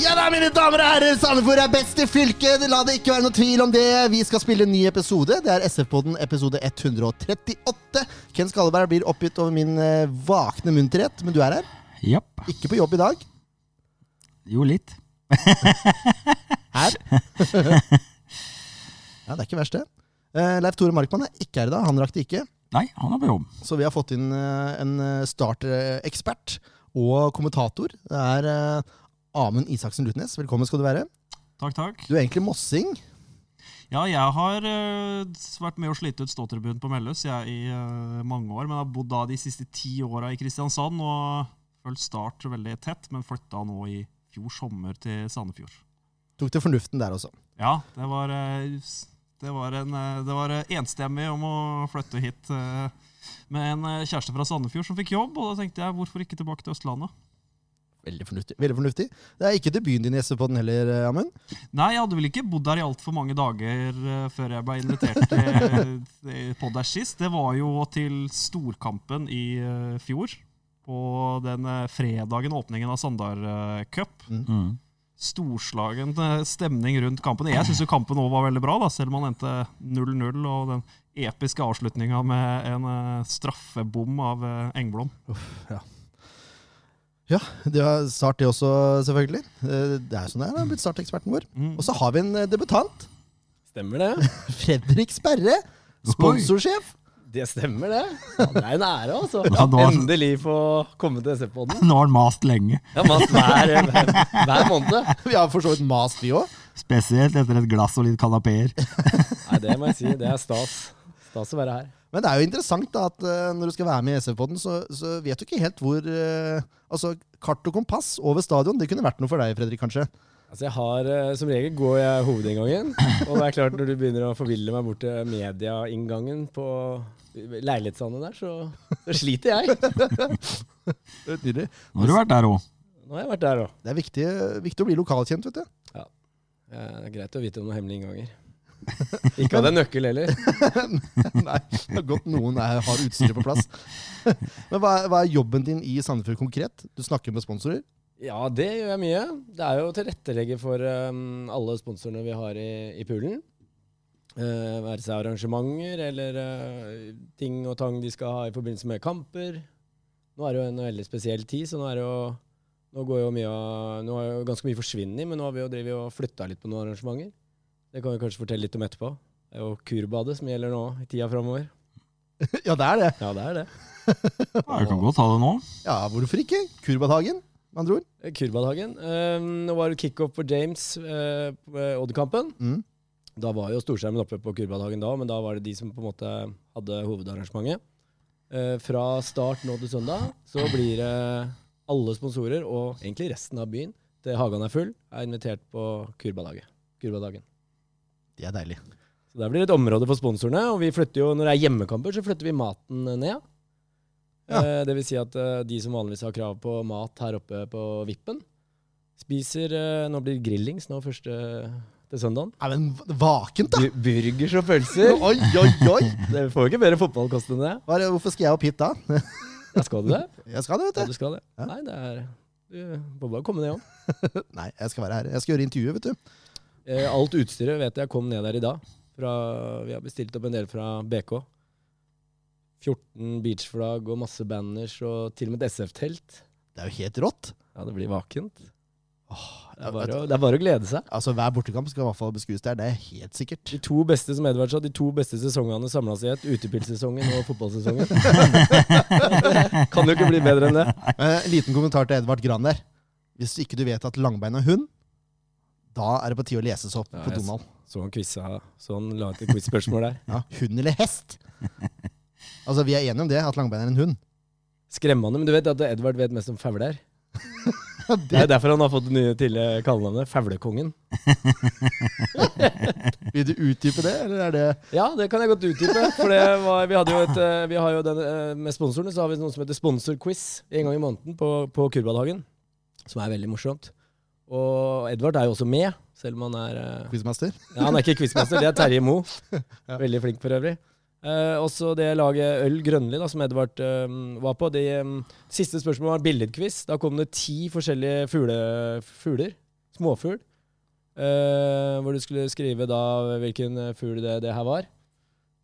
Ja da, mine damer og herrer, Sandefjord er best i fylket. La det ikke være noe tvil om det. Vi skal spille en ny episode. Det er SF-podden episode 138. Ken Skalleberg blir oppgitt over min eh, vakne munterhet, men du er her. Japp. Ikke på jobb i dag. Jo, litt. Her. ja, det er ikke verst, det. Eh, Leif Tore Markmann er ikke her i dag. Han rakk det ikke. Nei, han er på jobb. Så vi har fått inn eh, en starterekspert og kommentator. Det er Amund Isaksen Lutnes. Velkommen skal du være. Takk, takk. Du er egentlig mossing. Ja, jeg har eh, vært med å slite ut ståtribunen på Melløs jeg, i eh, mange år, men har bodd da de siste ti åra i Kristiansand og følt Start veldig tett, men flytta nå i fjor sommer til Sandefjord. Tok til fornuften der også. Ja, det var, eh, det var, en, det var enstemmig om å flytte hit med en kjæreste fra Sandefjord som fikk jobb, og da tenkte jeg hvorfor ikke tilbake til Østlandet? Veldig fornuftig. Veldig fornuftig. Det er ikke debuten din i SV-podden heller, eh, Amund. Nei, jeg hadde vel ikke bodd der i altfor mange dager eh, før jeg ble invitert til til podd der sist. Det var jo til storkampen i eh, fjor. På den eh, fredagen åpningen av Sandar eh, Cup. Mm. Storslagen eh, stemning rundt kampen. Jeg syns kampen òg var veldig bra, da, selv om han endte 0-0. Og den episke avslutninga med en eh, straffebom av Engblom. Uff, Ja, det har Start det også, selvfølgelig. Eh, Det er jo sånn det er. Han har blitt starteksperten vår. Mm. Og så har vi en eh, debutant. Stemmer det? Fredrik Sperre. Sponsorsjef. Det stemmer, det. Ja, det er en ære, altså. Ja, Endelig få komme til SF-podden. Nå har han mast lenge. Ja, mast hver, hver, hver måned. Vi har for så vidt mast, vi òg. Spesielt etter et glass og litt kanapeer. Nei, det må jeg si. Det er stas. Stas å være her. Men det er jo interessant da, at eh, når du skal være med i SV-podden, så, så vet du ikke helt hvor eh, Altså, kart og kompass over stadion, det kunne vært noe for deg, Fredrik, kanskje? Altså, jeg har, eh, Som regel går jeg hovedinngangen. Og det er klart, når du begynner å forville meg bort til mediainngangen på leilighetslandet der, så, så sliter jeg. Det er tydelig. Nå har du vært der òg. Nå har jeg vært der òg. Det er viktig, viktig å bli lokalkjent, vet du. Ja. Det er greit å vite om noen hemmelige innganger. Ikke hadde er nøkkel heller. Nei, det er godt noen er, har utstyret på plass. Men hva, er- hva er jobben din i Sandefjord konkret? Du snakker med sponsorer? Ja, det gjør jeg mye. Det er jo å tilrettelegge for um, alle sponsorene vi har i, i poolen. Uh, være seg arrangementer eller uh, ting og tang de skal ha i forbindelse med kamper. Nå er det jo en veldig spesiell tid, så nå er det jo nå går jo mye nå har jo ganske mye forsvunnet, men nå har vi jo og flytta litt på noen arrangementer. Det kan vi kanskje fortelle litt om etterpå. Det er jo Kurbadet som gjelder nå i tida framover. Ja, det er det. Ja, det er det. Jeg kan godt ta det nå. Ja, hvorfor ikke? Kurbadhagen, med andre ord. Eh, Kurbadhagen. Eh, nå var det kickoff for James eh, på Odd-kampen. Mm. Da var jo storskjermen oppe på Kurbadhagen da, men da var det de som på en måte hadde hovedarrangementet. Eh, fra start nå til søndag så blir det alle sponsorer, og egentlig resten av byen, til Hagan er full, er invitert på Kurbadagen. Det er deilige. Så der blir det et område for sponsorene, og vi flytter jo, når det er hjemmekamper, så flytter vi maten ned. Ja. Eh, det vil si at eh, de som vanligvis har krav på mat her oppe på Vippen, spiser eh, Nå blir det grillings nå første til søndagen. Nei, men vakent, da! Bu- Burgers og pølser. Oi, oi, oi! Det får jo ikke bedre fotballkost enn det. Hva er det- Hvorfor skal jeg opp hit da? Ja, skal du det? Jeg skal det, Ja, vet du du. skal det. Nei, det er Du bare komme ned òg. Nei, jeg skal være her. Jeg skal gjøre intervjuet, vet du. Eh, alt utstyret vet jeg kom ned der i dag. Fra, vi har bestilt opp en del fra BK. 14 beachflagg og masse banners og til og med et SF-telt. Det er jo helt rått. Ja, det blir vakent. Åh, Det er, bare det er bare å glede seg. Altså, Hver bortekamp skal i hvert fall beskues der. Det er helt sikkert. De to beste som Edvard sa, de to beste sesongene samla seg i ett. Utepilsesongen og fotballsesongen. Kan jo ikke bli bedre enn det. Eh, En liten kommentar til Edvard Gran der. Hvis ikke du vet at langbein er hund, da er det på tide å lese seg opp Ja, på Donald. Så han quiza, så han la et quiz-spørsmål der. Ja, Hund eller hest? Altså, Vi er enige om det, at langbein er en hund. Skremmende, men du vet at Edvard vet mest om fauler? det... Det er derfor han har fått det nye til kallenavnet Faulekongen. Vil du utdype det, eller er det Ja, det kan jeg godt utdype. For det var, vi, hadde jo et, eh, vi har jo den, eh, Med sponsorene så har vi noe som heter sponsorquiz en gang i måneden på, på Kurbadhagen. Som er veldig morsomt. Og Edvard er jo også med, selv om han er uh, quizmaster? Ja, Han er ikke quizmaster, det er Terje Mo. Veldig flink for øvrig. Uh, også det laget Øl Grønli, da, som Edvard eh, var på. Det um, siste spørsmålet var billedquiz. Da kom det ti forskjellige fugle, fugler småfugl. Uh, hvor du skulle skrive da hvilken fugl det, det her var.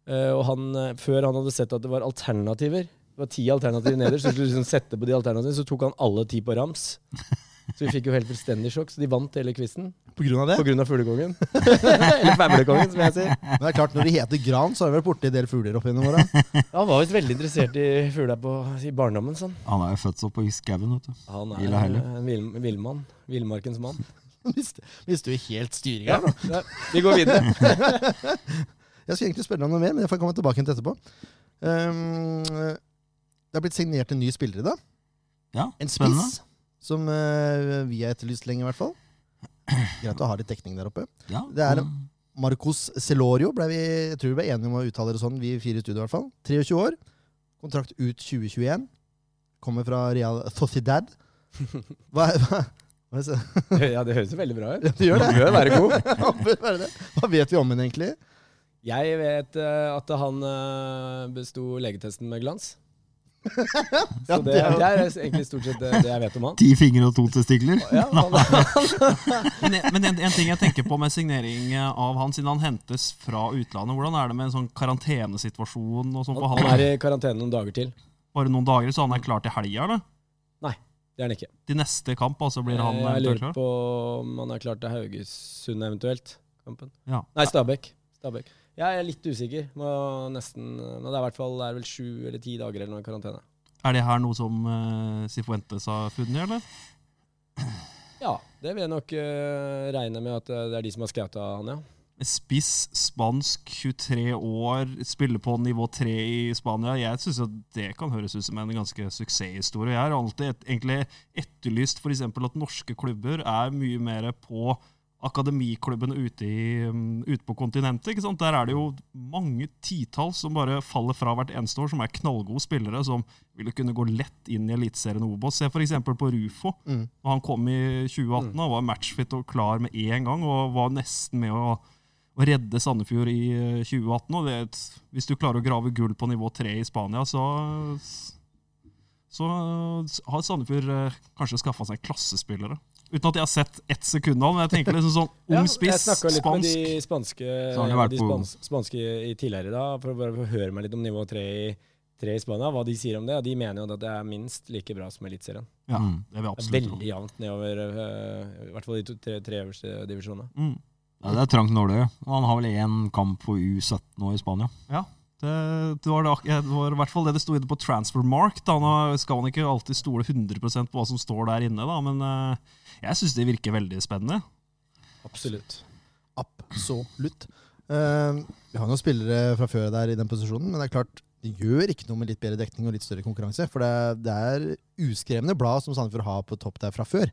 Uh, og han, før han hadde sett at det var alternativer, det var ti alternativer nederst, så skulle du liksom sette på de alternativene, så tok han alle ti på rams. Så vi fikk jo helt fullstendig sjokk, så de vant hele quizen På grunn av det? på grunn av fuglekongen. Eller famlekongen, som jeg sier. Men det er klart, når de heter Gran, så har vi vært borti en del fugler opp gjennom åra. Han var visst veldig interessert i fugler i barndommen. Sånn. Han er jo født opp i skauen, vet du. Han er heller. en vill- villmann. Villmarkens mann. du jo helt styringa. Ja, ja, vi går videre. Jeg skulle egentlig spørre deg om noe mer, men jeg får komme tilbake til etterpå. Um, det har blitt signert en ny spiller i dag. Ja, En spennende. Som uh, vi har etterlyst lenge, i hvert fall. Greit å ha litt dekning der oppe. Ja, Det er- Marcos Celorio ble vi, jeg tror vi ble enige om å uttale det sånn, vi fire i studio i hvert fall. 23 år. Kontrakt ut 2021. Kommer fra Real Sociedad. Hva, hva, hva, det? Ja, det høres jo veldig bra ut. Ja, det gjør det. Bør være god. Hva vet vi om henne, egentlig? Jeg vet uh, at han uh, besto legetesten med glans. Så det, det er egentlig stort sett det, det jeg vet om han. Ti fingre og to testikler. Ja, Men, men en, en ting jeg tenker på med signering av han, siden han hentes fra utlandet, hvordan er det med en sånn karantenesituasjon og sånn han han? er i karantene noen dager til. Bare noen dager, så han er klar til helga, eller? Det er han ikke. Til neste kamp, altså, blir han jeg lurer på om han er klar til Haugesund eventuelt. Kampen. Ja. Nei, Stabæk. Stabæk. Jeg er litt usikker. Må nesten, men det er i hvert fall det er vel sju eller ti dager eller noe i karantene. Er det her noe som uh, Sifuentes har funnet, eller? Ja, det vil jeg nok uh, regne med at eh, det er de som har skauta han, ja. Spiss, spansk, 23 år, spiller på nivå 3 i Spania. Jeg syns det kan høres ut som en ganske suksesshistorie. Jeg har alltid et, egentlig etterlyst f.eks. at norske klubber er mye mer på akademiklubbene ute, i, um, ute på kontinentet. Der er det jo mange titalls som bare faller fra hvert eneste år, som er knallgode spillere, som ville kunne gå lett inn i Eliteserien Obos. Se f.eks. på Rufo. Mm. Når han kom i 2018 og var matchfit og klar med en gang, og var nesten med å, å redde Sandefjord i eh, 2018. Og det, hvis du klarer å grave gull på nivå tre i Spania, så så har Sandefjord eh, kanskje skaffa seg klassespillere. Uten at jeg har sett ett sekund av den. men Jeg tenker liksom sånn Ja, ung spiss, jeg snakka litt med de spanske, de på- spans, spanske i tidligere da, for å bare høre meg litt om nivå tre i, i Spania, hva de sier om det. Og de mener jo at det er minst like bra som Eliteserien. Ja, Mm. det vil jeg Det er veldig jevnt nedover, uh, i hvert fall de to, tre, tre øverste divisjonene. Mm. Ja, det er trangt nåløye. Og Han har vel én kamp på U17 nå i Spania. Det, det, var det, det var i hvert fall det det sto inne på Transfermark. Da. Nå skal man ikke alltid stole 100% på hva som står der inne, da, men eh, jeg syns det virker veldig spennende. Absolutt. Absolutt. Uh, vi har noen spillere fra før der i den posisjonen, men det er klart det gjør ikke noe med litt bedre dekning og litt større konkurranse. For det er, det er uskrevne blad som Sandefjord har på topp der fra før,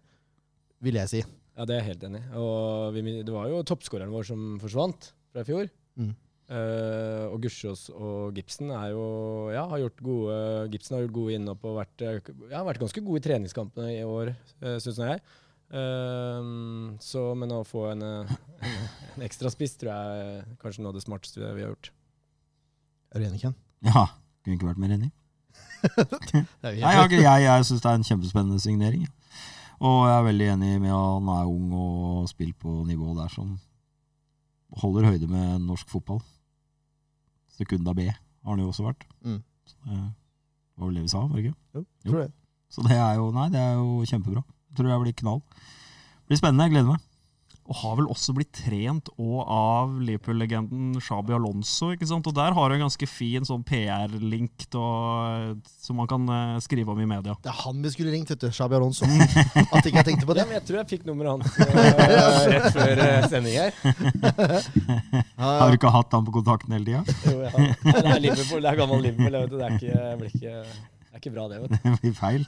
vil jeg si. Ja, det er jeg helt enig i. Og det var jo toppskåreren vår som forsvant fra i fjor. Mm. Eh, og Gussiås og Gibson er jo Ja, har gjort gode Gibson har gjort gode innhopp og vært, eh, ja, vært ganske gode i treningskampene i år, uh, syns jeg. Uh, så, men å få en, eh, en, ekstra spiss tror jeg er kanskje noe av det smarteste vi har gjort. Er du enig, Ken? Ja, kunne ikke vært mer enig. Nei, jeg, jeg, jeg syns det er en kjempespennende signering. Og jeg er veldig enig med at han er ung og spiller på nivå der som holder høyde med norsk fotball. Sekunda B har han jo også vært. Mm. Så det var vel det vi sa, var det ikke? Jo, tror det. Så det er jo, nei, det er jo kjempebra. Jeg tror det blir knall. Det blir spennende, jeg gleder meg. Og har vel også blitt trent og av Liverpool-legenden Shabi Alonso. ikke sant? Og der har du en ganske fin sånn PR-link som man kan eh, skrive om i media. Det er han vi skulle ringt, vet du. Shabi Alonso. At ikke jeg tenkte på det. Ja, men jeg tror jeg fikk nummeret hans uh, rett før uh, sending her. Har du ikke hatt han på kontakten hele tida? Jo, jeg Nei, Det er Liverpool, det er gammel Liverpool. Vet du. Det, er ikke, det, blir ikke, det er ikke bra, det. vet du. Det blir feil.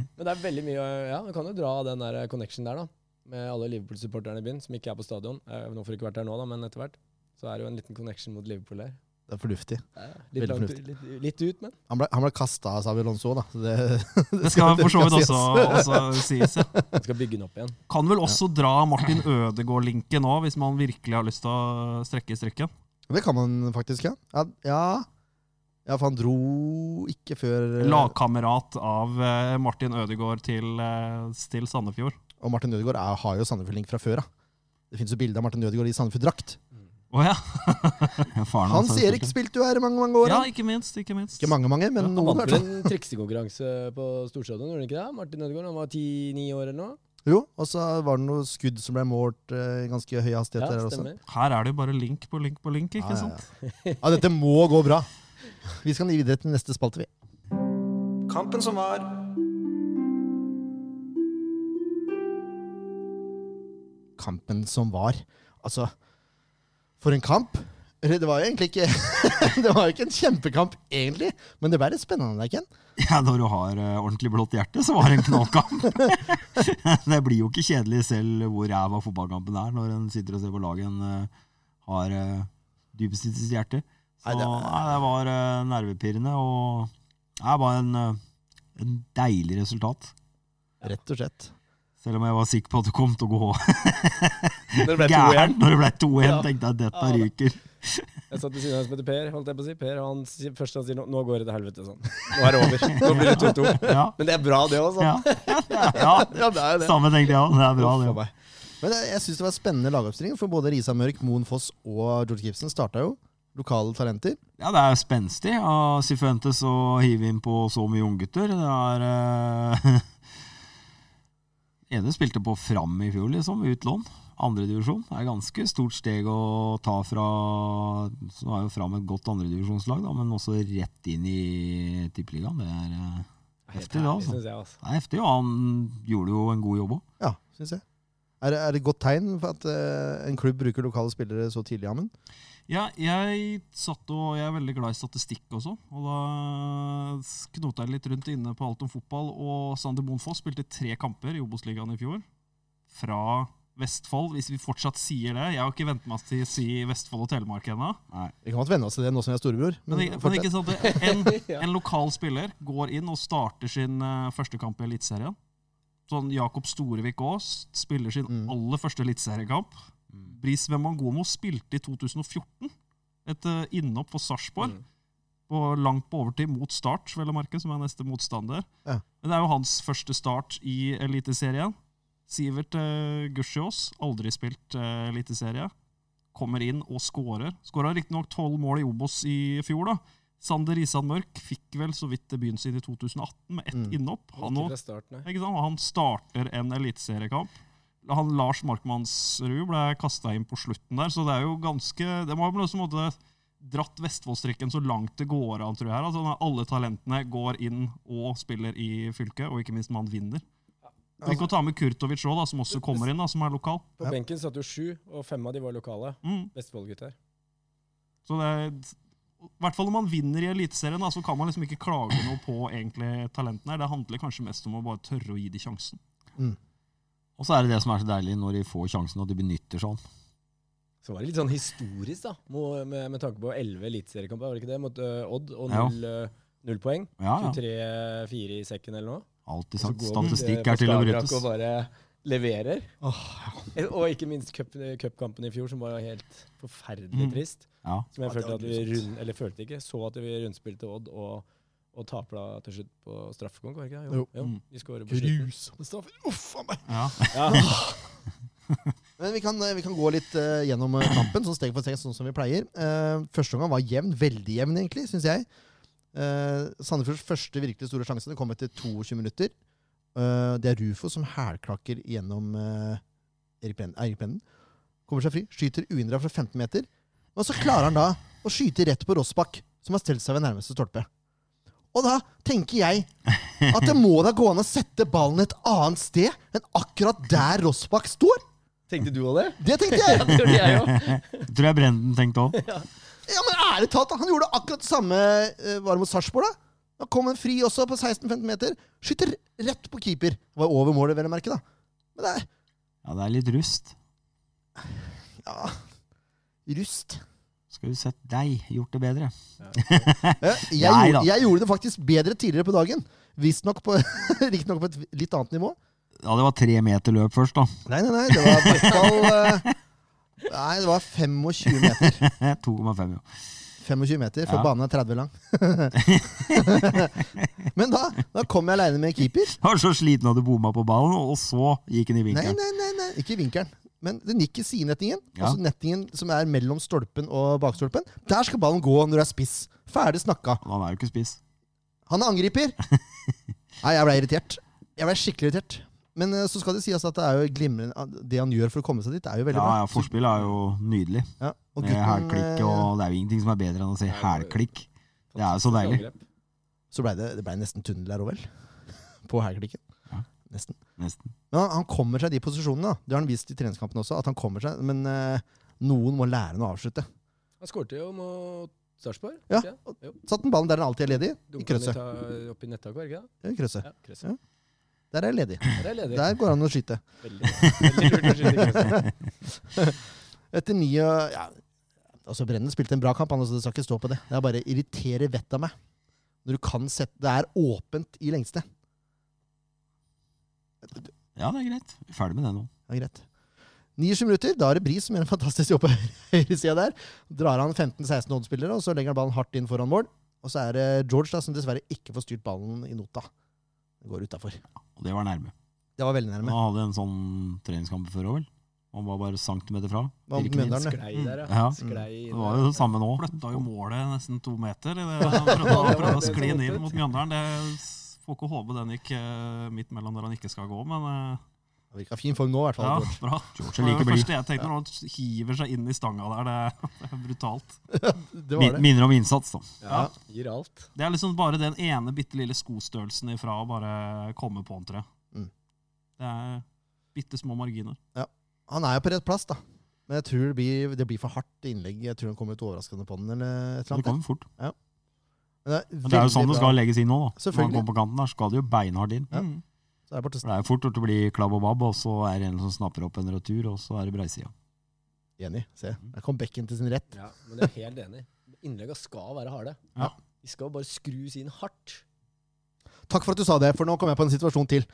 Men det er veldig mye Ja, du kan jo dra den der connection der, da. Med alle Liverpool-supporterne i byen, som ikke er på stadion. Eh, Nå får ikke vært der nå, da, men etter hvert. Så er det jo en liten connection mot Liverpool her. Det er fornuftig. Er Litt, langt, fornuftig. litt, litt ut, men Han ble, han ble kasta av Shabi Alonso da. Det, det, Det skal for så vidt også, også sies. Ja. man skal bygge den opp igjen. Kan vel også dra Martin Ødegaard-linken nå, hvis man virkelig har lyst til å strekke i strikken. Det kan man faktisk, ja. Ja, ja. ja for han dro ikke før Lagkamerat av eh, Martin Ødegaard til, eh, til Sandefjord. Og Martin Ødegaard er, har jo Sandefjord-link fra før av. Det fins jo bilde av Martin Ødegaard i Sandefjord-drakt. Oh, ja. Hans Erik spilte jo her i mange mange år. ja, ikke minst. Ikke minst. Ikke mange, mange, men ja, noen. Han vant en triksekonkurranse på Storstadion, gjorde han ikke det? Martin Ødegaard, han var ti-ni år eller noe? Jo, og så var det noe skudd som ble målt eh, i ganske høy hastighet Ja, der også. Her er det jo bare link på link på link, ikke Ja, ja, sant? ja. ja, dette må gå bra. Vi skal gi videre til neste spalte, vi. Kampen som var. Kampen som var. Altså, for en kamp. Det var jo egentlig ikke Det var jo ikke en kjempekamp, egentlig. Men det ble litt spennende Ken. Ja, når du har eh, ordentlig blått hjerte, så var det en knallkamp. det blir jo ikke kjedelig selv hvor ræva fotballkampen er, når en sitter og ser på laget en eh, har uh, dypest i sitt hjerte. Så Nei, nei, det det, er- var eh, nervepirrende, og det var en, eh, en deilig resultat. Rett og slett. Selv om jeg var sikker på at det kom til å gå Når det ble 2-1. gærent når det ble 2-1. Ja. tenkte jeg at dette Ja, ryker. Jeg satt ved siden av en som heter Per, holdt jeg på å si. Per, han først han sier nå, nå går det til helvete. Sånn. Nå er det over. Nå blir det 2-2. Ja, Men det er bra, det òg. ja, ja, ja. Det er jo det. Samme tenkte jeg òg. Det er bra, det. meg. Men jeg, jeg syns det var spennende lagoppstilling, for både Risa Mørk, Moen Foss og George Gibson starta jo. Lokale talenter. Ja, det er spenstig av Sifuentes å hive inn på så mye unggutter. Det er eh, ene spilte på Fram i fjor, liksom, utlån. Andredivisjon. Det er ganske stort steg å ta fra Så er jo Fram et godt andredivisjonslag, da, men også rett inn i Tippeligaen. Det er eh, heftig, det, altså. Altså. Det er heftig, og han gjorde jo en god jobb òg. Ja, syns jeg. Er det, et godt tegn for at eh, en klubb bruker lokale spillere så tidlig, Amund? Ja, jeg satt og jeg er veldig glad i statistikk også. Og da knota jeg litt rundt inne på alt om fotball. Og Sander Moen Foss spilte tre kamper i Obos-ligaen i fjor. Fra Vestfold, hvis vi fortsatt sier det. Jeg har ikke vent meg til å si Vestfold og Telemark ennå. Vi kan godt venne oss til det nå som vi er storebror. Men, Men, men ikke sant, en, en lokal spiller går inn og starter sin eh, første kamp i Eliteserien. Sånn Jakob Storevik Aas spiller sin Mm. aller første eliteseriekamp. Bris Wembangomo spilte i 2014 et uh, innhopp for Sarpsborg. Mm. På langt på overtid mot Start, vel å merke, som er neste motstander. Ja. Men det er jo hans første start i Eliteserien. Sivert uh, Gussiås, aldri spilt uh, Eliteserie, kommer inn og skårer. Skåra riktignok tolv mål i Obos i fjor, da. Sander Risan Mørk fikk vel så vidt debuten sin i 2018 med ett Mm. innhopp. Han, og, han starter en eliteseriekamp. Han Lars Markmannsrud ble kasta inn på slutten der, så det er jo ganske Det må på en måte dratt Vestfoldstrikken så langt det går an, tror jeg. her. Altså, alle talentene går inn og spiller i fylket, og ikke minst man vinner. Altså, Tenk å ta med Kurtovic òg, som også kommer inn, da, som er lokal. På benken satt jo sju, og fem av de var lokale. Mm. Vestfold-gutter. Så det er, I hvert fall når man vinner i Eliteserien, så kan man liksom ikke klage noe på egentlig talentene. her. Det handler kanskje mest om å bare tørre å gi de sjansen. Og så er det det som er så deilig når de får sjansen, og de benytter sånn. Så var det litt sånn historisk, da, med, med, med tanke på elleve eliteseriekamper, var det ikke det? Mot uh, Odd og Ja. null, eh, null poeng. Ja, ja. 23-4 i sekken eller noe. Alltid sant. man, eh, Statistikk er til å brytes. Og bare leverer. Oh, ja. Og ikke minst cup- cupkampen i fjor, som var helt forferdelig Mm. trist. Ja. Som jeg Ja, følte at vi rund, eller følte ikke, så at vi rundspilte Odd og, og taper da til slutt på straffekonk, var det ikke det? Jo. Vi De skårer på slutten. Grusomme straffer. Uff a meg. Ja. Ja. Men vi kan, vi kan gå litt uh, gjennom eh, kampen, sånn steg for steg, sånn som vi pleier. Uh, første omgang var jevn. Veldig jevn, egentlig, syns jeg. Uh, Sandefjords første virkelig store sjanse det kom etter 22 minutter. Uh, det er Rufo som hælklakker gjennom uh, Erik Pennen. Kommer seg fri, skyter uhindra fra 15 meter. Og så klarer han da å skyte rett på Rossbakk, som har stelt seg ved nærmeste stolpe. Og da tenker jeg at det må da gå an å sette ballen et annet sted enn akkurat der Rossbakk står. Tenkte du òg det? Det tenkte jeg! Det gjorde jeg òg. Tror jeg Brenden tenkte òg. Ja, men ærlig talt, Han gjorde akkurat det samme eh, var det mot Sarpsborg. da. Da kom en fri også på 16-15 meter. Skyter rett på keeper. Det var over målet, vel å merke. da. Men det er Ja, det er litt rust. ja, rust. Skal du sett deg gjort det bedre. Ja, jeg, Nei gjorde, jeg gjorde det faktisk bedre tidligere på dagen. Visstnok på, nok på et litt annet nivå. Ja, det var tre meter løp først, da. Nei, nei, nei. Det var i hvert fall eh, Nei, det var 25 meter. 2,5, jo. 25 meter, for Ja. banen er 30 lang. Men da, da kom jeg aleine med keeper. Var så sliten at du bomma på ballen, og så gikk den i Nei, vinkelen. nei, nei, nei, ikke i vinkelen. Men den gikk i sidenettingen. Ja. Altså nettingen som er mellom stolpen og bakstolpen. Der skal ballen gå når du er spiss. Ferdig snakka. Han er jo ikke spiss. Han er angriper. Nei, jeg ble irritert. Jeg ble skikkelig irritert. Men eh, så skal det sies at det er jo glimrende Det han gjør for å komme seg dit, er jo veldig Ja, bra. ja, Forspill er jo nydelig. Ja, og Med gutten, hælklikk, og det er jo ingenting som er bedre enn å si hælklikk. Det er jo så deilig. Så ble det, det ble nesten tunnel der òg, vel? På hælklikken. Ja. Nesten. Nesten. Men han, han kommer seg i de posisjonene. da. Det har han vist i treningskampen også. at han kommer seg, Men eh, noen må lære ham å avslutte. Han skårte jo mot Sarpsborg. Ja. Satt den ballen der den alltid er ledig, i krøsset. Opp i nettaket, ikke det? I krøsset. Ja, krøsset. Der er jeg ledig. Der er ledig. Der går det an å skyte. Veldig, veldig lurt å skyte i krøsset. Etter ni og ja, altså Brennen spilte en bra kamp, han, så det skal ikke stå på det. Det er bare irriterer vettet av meg. Når du kan sette Det er åpent i lengste. Ja, det er greit. Vi er ferdig med det nå. Ja, greit. 29 minutter, da er det Bris som gjør en fantastisk jobb på høyresida der. Drar han 15-16 Odd-spillere, og så legger han ballen hardt inn foran mål. Og så er det George da, som dessverre ikke får styrt ballen i nota. Det går utafor. Og det var nærme. Det var veldig Han nærme. hadde en sånn treningskamp før òg, vel? Han var bare centimeter fra. Mjøndalen? Sklei der, ja. Ja. Sklei Det var jo det samme nå. Flytta jo målet nesten to meter. prøvde, å skli den inn mot Mjøndalen. Det får ikke håpe den gikk eh, midt mellom der han ikke skal gå, men eh, Det virka fin form nå, i hvert fall. ja, George. bra. George Det er like det blid. første jeg tenkte når han hiver seg inn i stanga der. Det, det er brutalt. Det var det. Minner om innsats, da. Ja, gir alt. Det er liksom bare den ene bitte lille skostørrelsen ifra å bare komme på en tre. Mm. Det er bitte små marginer. Han er jo på rett plass, da. Men jeg tror det blir, det blir for hardt innlegg. Jeg tror han kommer ut overraskende på den. eller et eller Det annet. kommer fort. Men det er, Men det er jo sånn det bra. skal legges inn nå. da. Når man kommer på kanten der, skal det jo beinhardt inn. Ja. Mm. Så er det det er jo fort gjort å bli klabb og babb, og så er det en som snapper opp en retur, og så er det breisida. Enig. Se. Der kom bekken til sin rett. Ja, men det er helt enig. Innleggene skal være harde. Ja. De skal bare skrus inn hardt. Takk for at du sa det, for nå kom jeg på en situasjon til.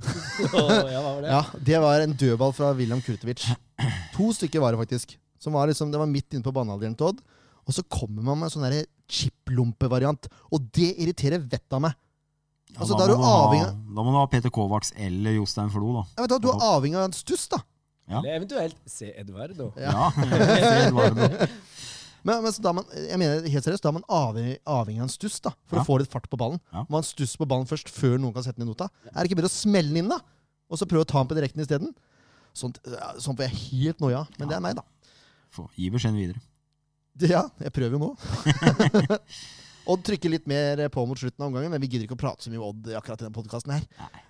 Åh, ja, var det? Ja, Det var en dødball fra William Kurtovic. To stykker var det faktisk. Som var liksom, det var midt inne på banehalvdelen til Odd. Og så kommer man med en sånn chip-lompe-variant. Og det irriterer vettet av meg. Ja, Altså, da, da er må avhengig... ha, da må du ha Peter Kovacs eller Jostein Flo, da. Ja, vet hva, Du er avhengig av en stuss, da. Ja. Eller eventuelt se Eduardo. Ja. Ja. Eduardo. Men, men så da man, jeg mener helt seriøst, da er man avhengig, avhengig av en stuss da, for Ja. å få litt fart på ballen. Ja. Man stusser stuss på ballen først, før noen kan sette den i nota. Er det ikke bedre å smelle den inn, da? Og så prøve å ta den på direkten isteden? Sånt, ja, sånt får jeg helt noia. Men det er meg, da. Få- Gi beskjeden videre. Ja, jeg prøver jo nå. Odd trykker litt mer på mot slutten av omgangen, men vi gidder ikke å prate så mye om Odd akkurat i denne podkasten her.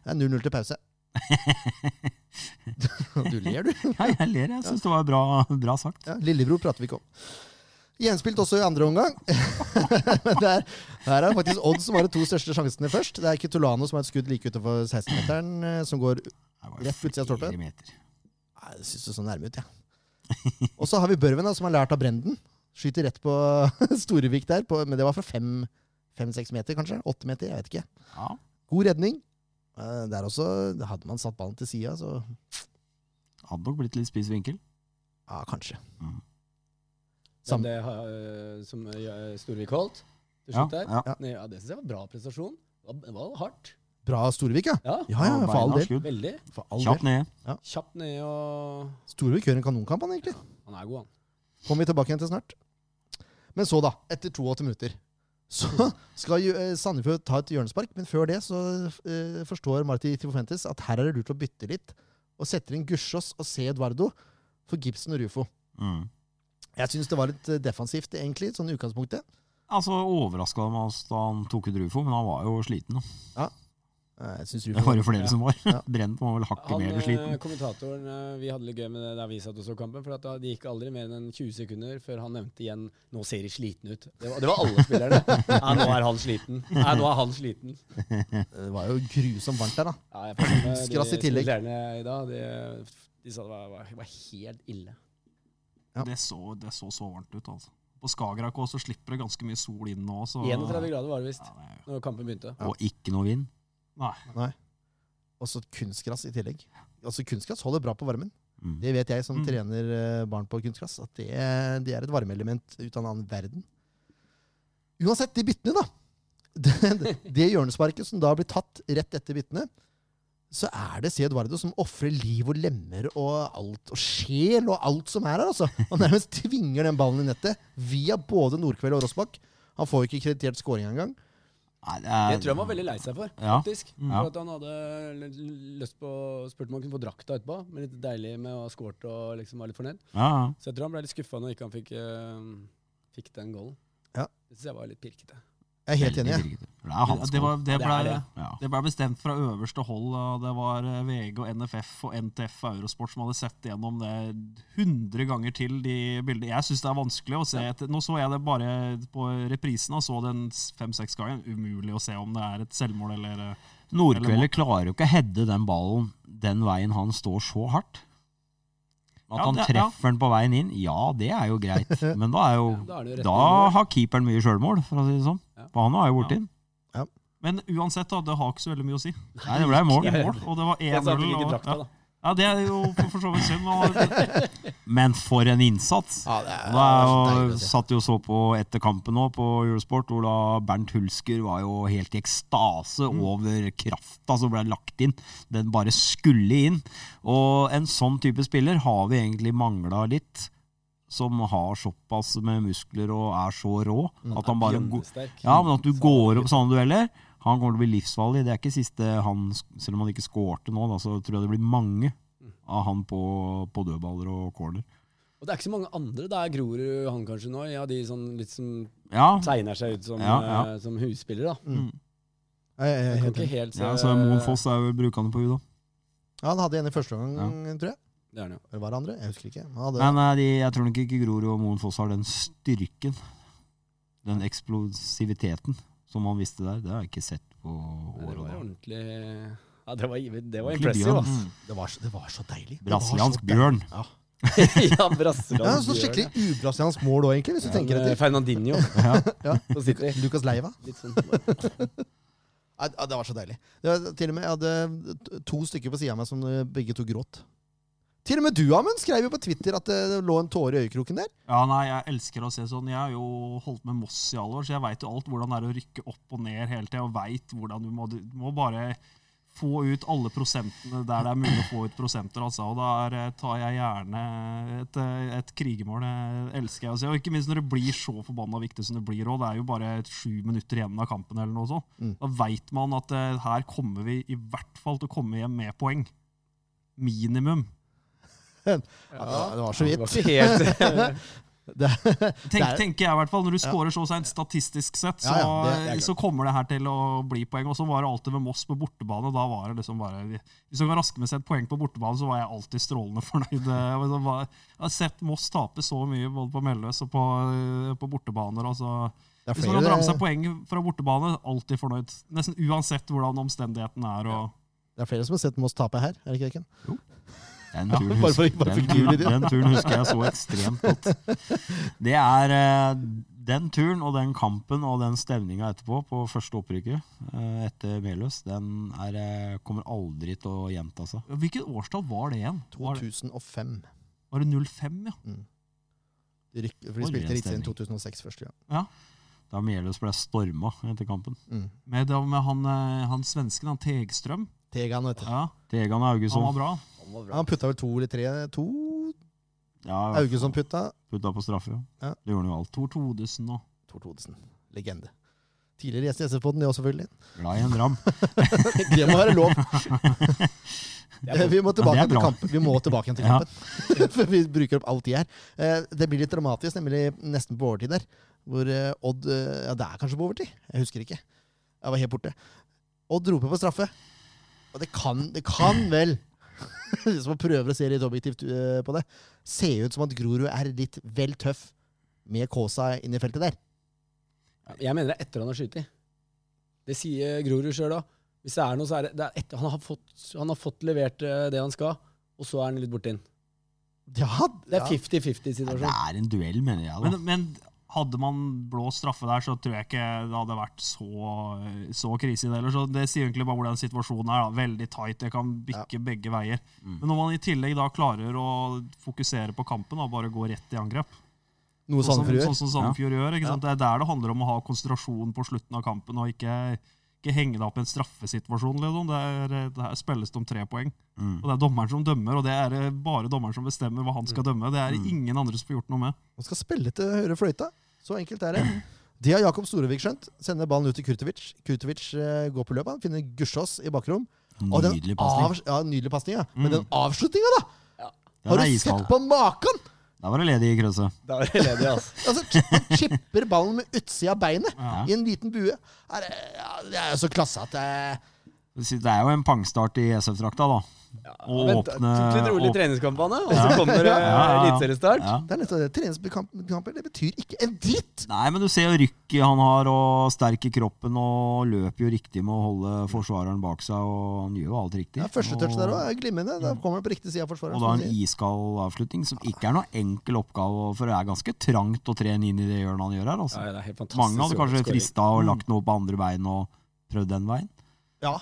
Det er 0-0 til pause. du ler, du. ja, jeg ler. Jeg syns det var bra, bra sagt. Ja, Lillebror prater vi ikke om. Gjenspilt også i andre omgang. Men det er det faktisk Odd som har de to største sjansene først. Det er Kitolano som har et skudd like utenfor 16-meteren, eh, som går Rett ut utsida av stolpen. Jeg syns det så nærme ut, jeg. Ja. Og så har vi Børven, da, som har lært av Brenden. Skyter rett på Storevik der, på, men det var fra fem-seks meter, kanskje? Åtte meter? Jeg vet ikke. Ja. God redning. Eh, Der også hadde man satt ballen til sida, så Hadde nok blitt litt spiss vinkel. ja, kanskje. Mm. Sam- det har, øh, som øh, Storvik holdt til Ja, slutt der. ja. Nei, Ja, det syns jeg var bra prestasjon. Det var, hardt. Bra Storevik, ja. Ja, Ja, ja, for all del. veldig. For all Kjapt ned. Kjapt ned og Storevik gjør en kanonkamp, han egentlig. Han er god, han. Kommer vi tilbake igjen til snart. Men så, da. Etter 82 minutter. Så skal jo eh, Sandefjord ta et hjørnespark, men før det så eh, forstår Marti Tifofentes at her er det lurt å bytte litt. Og setter inn Gussiås og C. Eduardo for Gibson og Rufo. Mm. Jeg syns det var litt eh, defensivt, egentlig, sånn i utgangspunktet. Altså, Overraska meg da han tok ut Rufo, men han var jo sliten. Da. Synes Det var jo flere som var. Ja. Brent var vel hakket mer øh, sliten. kommentatoren, øh, Vi hadde litt gøy med det der vi satt og så kampen. For at da- Det gikk aldri mer enn 20 sekunder før han nevnte igjen 'Nå ser de sliten ut'. Det var, det var alle spillerne. Ja, 'Nå er han sliten'. Ja, 'Nå er han sliten'. Det var jo grusomt varmt der, da. Ja, jeg med Skrass i tillegg. i dag. De, de sa det var, var, var helt ille. Ja. Det, så, det så så varmt ut, altså. På Skagerrak også, slipper det ganske mye sol inn nå. Så, 31 grader var det visst Ja, det er- når kampen begynte. Og ikke noe vind. Nei. Og så kunstgress i tillegg. Altså Kunstgress holder bra på varmen. Mm. Det vet jeg som Mm. trener eh, barn på kunstgress. At det, det er et varmeelement ut av en annen verden. Uansett, de byttene, da. Det, det hjørnesparket som da blir tatt rett etter byttene, så er det C. Eduardo som ofrer liv og lemmer og alt, og sjel og alt som er her. altså. Han nærmest tvinger den ballen i nettet via både Nordkveld og Rossbakk. Han får jo ikke kreditert scoring engang. Nei, det, er, Det tror jeg han var veldig lei seg for, Ja. faktisk. Ja. For at han hadde lyst på Spurte om han kunne få drakta etterpå, men litt deilig med å ha scoret og liksom var litt fornøyd. Ja, ja. Så jeg tror han ble litt skuffa når ikke han fikk, uh, fikk den goalen. Ja. Det syns jeg var litt pirkete. Jeg er helt enig. Det Det, var, det, ble, det, det. Ble bestemt fra øverste hold. og Det var eh, VG og NFF og NTF og Eurosport som hadde sett gjennom det 100 ganger til, de bildene. Jeg syns det er vanskelig å se. Et, nå så jeg det bare på reprisen og så den fem-seks ganger. Umulig å se om det er et selvmål eller eh, Nordkveldet klarer jo ikke å heade den ballen den veien han står så hardt. At Ja, han det- ja. treffer den på veien inn, ja, det er jo greit. Men da, er jo, Da er jo da har keeperen mye sjølmål, for å si det sånn. Ja. Bano er jo borte inn. Ja. Men uansett, da, det har ikke så veldig mye å si. Nei, det ble mål. Mål, og det var 1-0. han fikk ikke og- drakta, Ja. ja, det er jo for, for så vidt synd. Og, Men for en innsats! Ja, det er, Da jo, satt jo så på etter kampen nå på Eurosport, hvor da Bernt Hulsker var jo helt i ekstase Mm. over krafta som ble lagt inn. Den bare skulle inn. Og en sånn type spiller har vi egentlig mangla litt. Som har såpass med muskler og er så rå Mm. at han bare ja, men at du går opp sånne dueller Han kommer til å bli livsfarlig. Det er ikke siste han Selv om han ikke skårte nå, da, så tror jeg det blir mange av han på, på dødballer og corner. Og det er ikke så mange andre. Det er Grorud han kanskje nå. Ja, de sånn litt som Ja, tegner seg ut som, Ja, ja. Uh, som husspiller, da. Mm. Jeg, jeg, Jeg er kan helt enig. ja så Moen Foss er vel brukende på U, da. Ja, han hadde en i første omgang, tror jeg. Det er det jo. Eller var det andre? Jeg husker ikke. Ja, det... Men eh, de, jeg tror nok ikke Grorud og Moen Foss har den styrken, den eksplosiviteten, som man visste der. Det har jeg ikke sett på år Det og var dag. Ja, det var, det var impressive, Altså. det, var, så- det var så deilig. Brasiliansk bjørn. Ja. ja, brasseland. Ja, så skikkelig ubrasiliansk mål òg, egentlig, hvis du tenker etter. Fernandinho Ja. Lucas Leiva. Litt sånn. Ja, det var så deilig. Det var, til og med, Jeg hadde to stykker på sida av meg som eh, begge to gråt. Til og med du, Amund, skrev jo på Twitter at det lå en tåre i øyekroken der. Ja, nei, jeg elsker å se sånn. Jeg har jo holdt med Moss i alle år, så jeg veit jo alt hvordan det er å rykke opp og ned hele tida. Og veit hvordan du må, du må bare få ut alle prosentene der det er mulig å få ut prosenter. Altså. Og der eh, tar jeg gjerne et, eh, et krigermål. Det elsker jeg å se. Og ikke minst når det blir så forbanna viktig som det blir òg. Det er jo bare sju minutter igjen av kampen eller noe sånt. Mm. Da veit man at eh, her kommer vi i hvert fall til å komme hjem med poeng. Minimum. Ja, det var så Det vidt. var ikke helt Det, Tenk, Det er- tenker jeg i hvert fall, Når du skårer scorer så seint statistisk sett, så, Ja, ja, det- så kommer det her til å bli poeng. Og så var det alltid ved Moss på bortebane. Da var det liksom bare Hvis du kan raske med seg et poeng på bortebane, så var jeg alltid strålende fornøyd. Jeg har sett Moss tape så mye både på Melløs og på, på bortebaner. Og så, det er hvis man kan dra med seg poeng fra bortebane, alltid fornøyd. Nesten uansett hvordan omstendighetene er. Og, det er flere som har sett Moss tape her, er det ikke det? Ken? Den Ja, turen, bare for- husker, bare den, den turen husker jeg så ekstremt godt. Det er eh, den turen og den kampen og den stevninga etterpå, på første opprykket eh, etter Meløs, den er, eh, kommer aldri til å gjenta seg. hvilket årstall var det igjen? 2005. var det 05, ja? De, ryk, for de spilte riktig Eliteserien 2006 første gang. Ja. Da Meløs ble storma etter kampen. Mm. Med, med han, han svensken, han Tegstrøm. Tegan, vet du. Ja, Tegan han var bra. Han putta vel to eller tre To Ja, Augesson putta. putta på straffe. Ja. Ja. Det gjorde han jo alt. Tor Todesen òg. Tor Todesen. Legende. Tidligere gjest i SF-poden, det òg, selvfølgelig. Glad i en dram. Det må være lov. Vi må tilbake Ja, til kampen. Vi må tilbake igjen til Ja. kampen. For vi bruker opp all tid her. Eh, Det blir litt dramatisk, nemlig nesten på overtid der. Hvor eh, Odd eh, Ja, det er kanskje på overtid. Jeg husker ikke. Jeg var helt borte. Odd roper på straffe. Og det kan, det kan vel, hvis man prøver å se litt objektivt eh, på det, Ser ut som at Grorud er litt vel tøff med Kåsa inn i feltet der. Jeg mener det er etter han har skutt. Det sier Grorud sjøl òg. Hvis det er noe, så er det, det er etter, han, har fått, han har fått levert eh, det han skal, og så er han litt borti den. Ja, Det er 50-50-situasjonen. Ja, Det er en duell, mener jeg. da. Men, men hadde man blåst straffe der, så tror jeg ikke det hadde vært så, så krise i det. Eller så det sier egentlig bare hvordan situasjonen er. Da. Veldig tight. Det kan bikke begge veier. Mm. Men når man i tillegg da klarer å fokusere på kampen og bare gå rett i angrep, Noe Sånn Sandefjord gjør. sånn som Sandefjord gjør. Ikke sant? Det er der det handler om å ha konsentrasjon på slutten av kampen, og ikke, ikke henge deg opp i en straffesituasjon. Liksom. Det, er, det her spilles det om tre poeng. Mm. Og det er dommeren som dømmer, og det er bare dommeren som bestemmer hva han skal dømme. Det er Mm. ingen andre som får gjort noe med. Man skal spille til høyre fløyta. Så enkelt er det. Det har Jakob Storevik skjønt. Sender ballen ut til Kurtovic. Kurtovic eh, går på løpet. Han finner Gussiås i bakrom. Nydelig pasning. Ja, nydelig pasning, ja. Men Mm. den avslutninga, da! Ja. Har du sett på maken?! Da var det ledig i krøsset. Da var det ledig, altså. Altså, Han chipper ballen med utsida av beinet Ja. i en liten bue. Det, det er jo så klasse at det Det er jo en pangstart i SF-drakta, da. Og Vent, åpne- Litt rolig åp- treningskampene, og så Ja. kommer Ja, ja, ja. eliteseriestart. Ja. Det er nettopp det. Treningskamper det betyr ikke en dritt! Nei, men du ser jo rykket han har, og sterk i kroppen, og løper jo riktig med å holde forsvareren bak seg, og han gjør jo alt riktig. Ja, Første touch der òg er glimrende. Da kommer han på riktig side av forsvareren. Og da en iskald avslutning, som ikke er noe enkel oppgave, for det er ganske trangt å trene inn i det hjørnet han gjør her. Altså. Ja, det er helt fantastisk. Mange hadde kanskje frista og lagt noe på andre bein og prøvd den veien. Ja,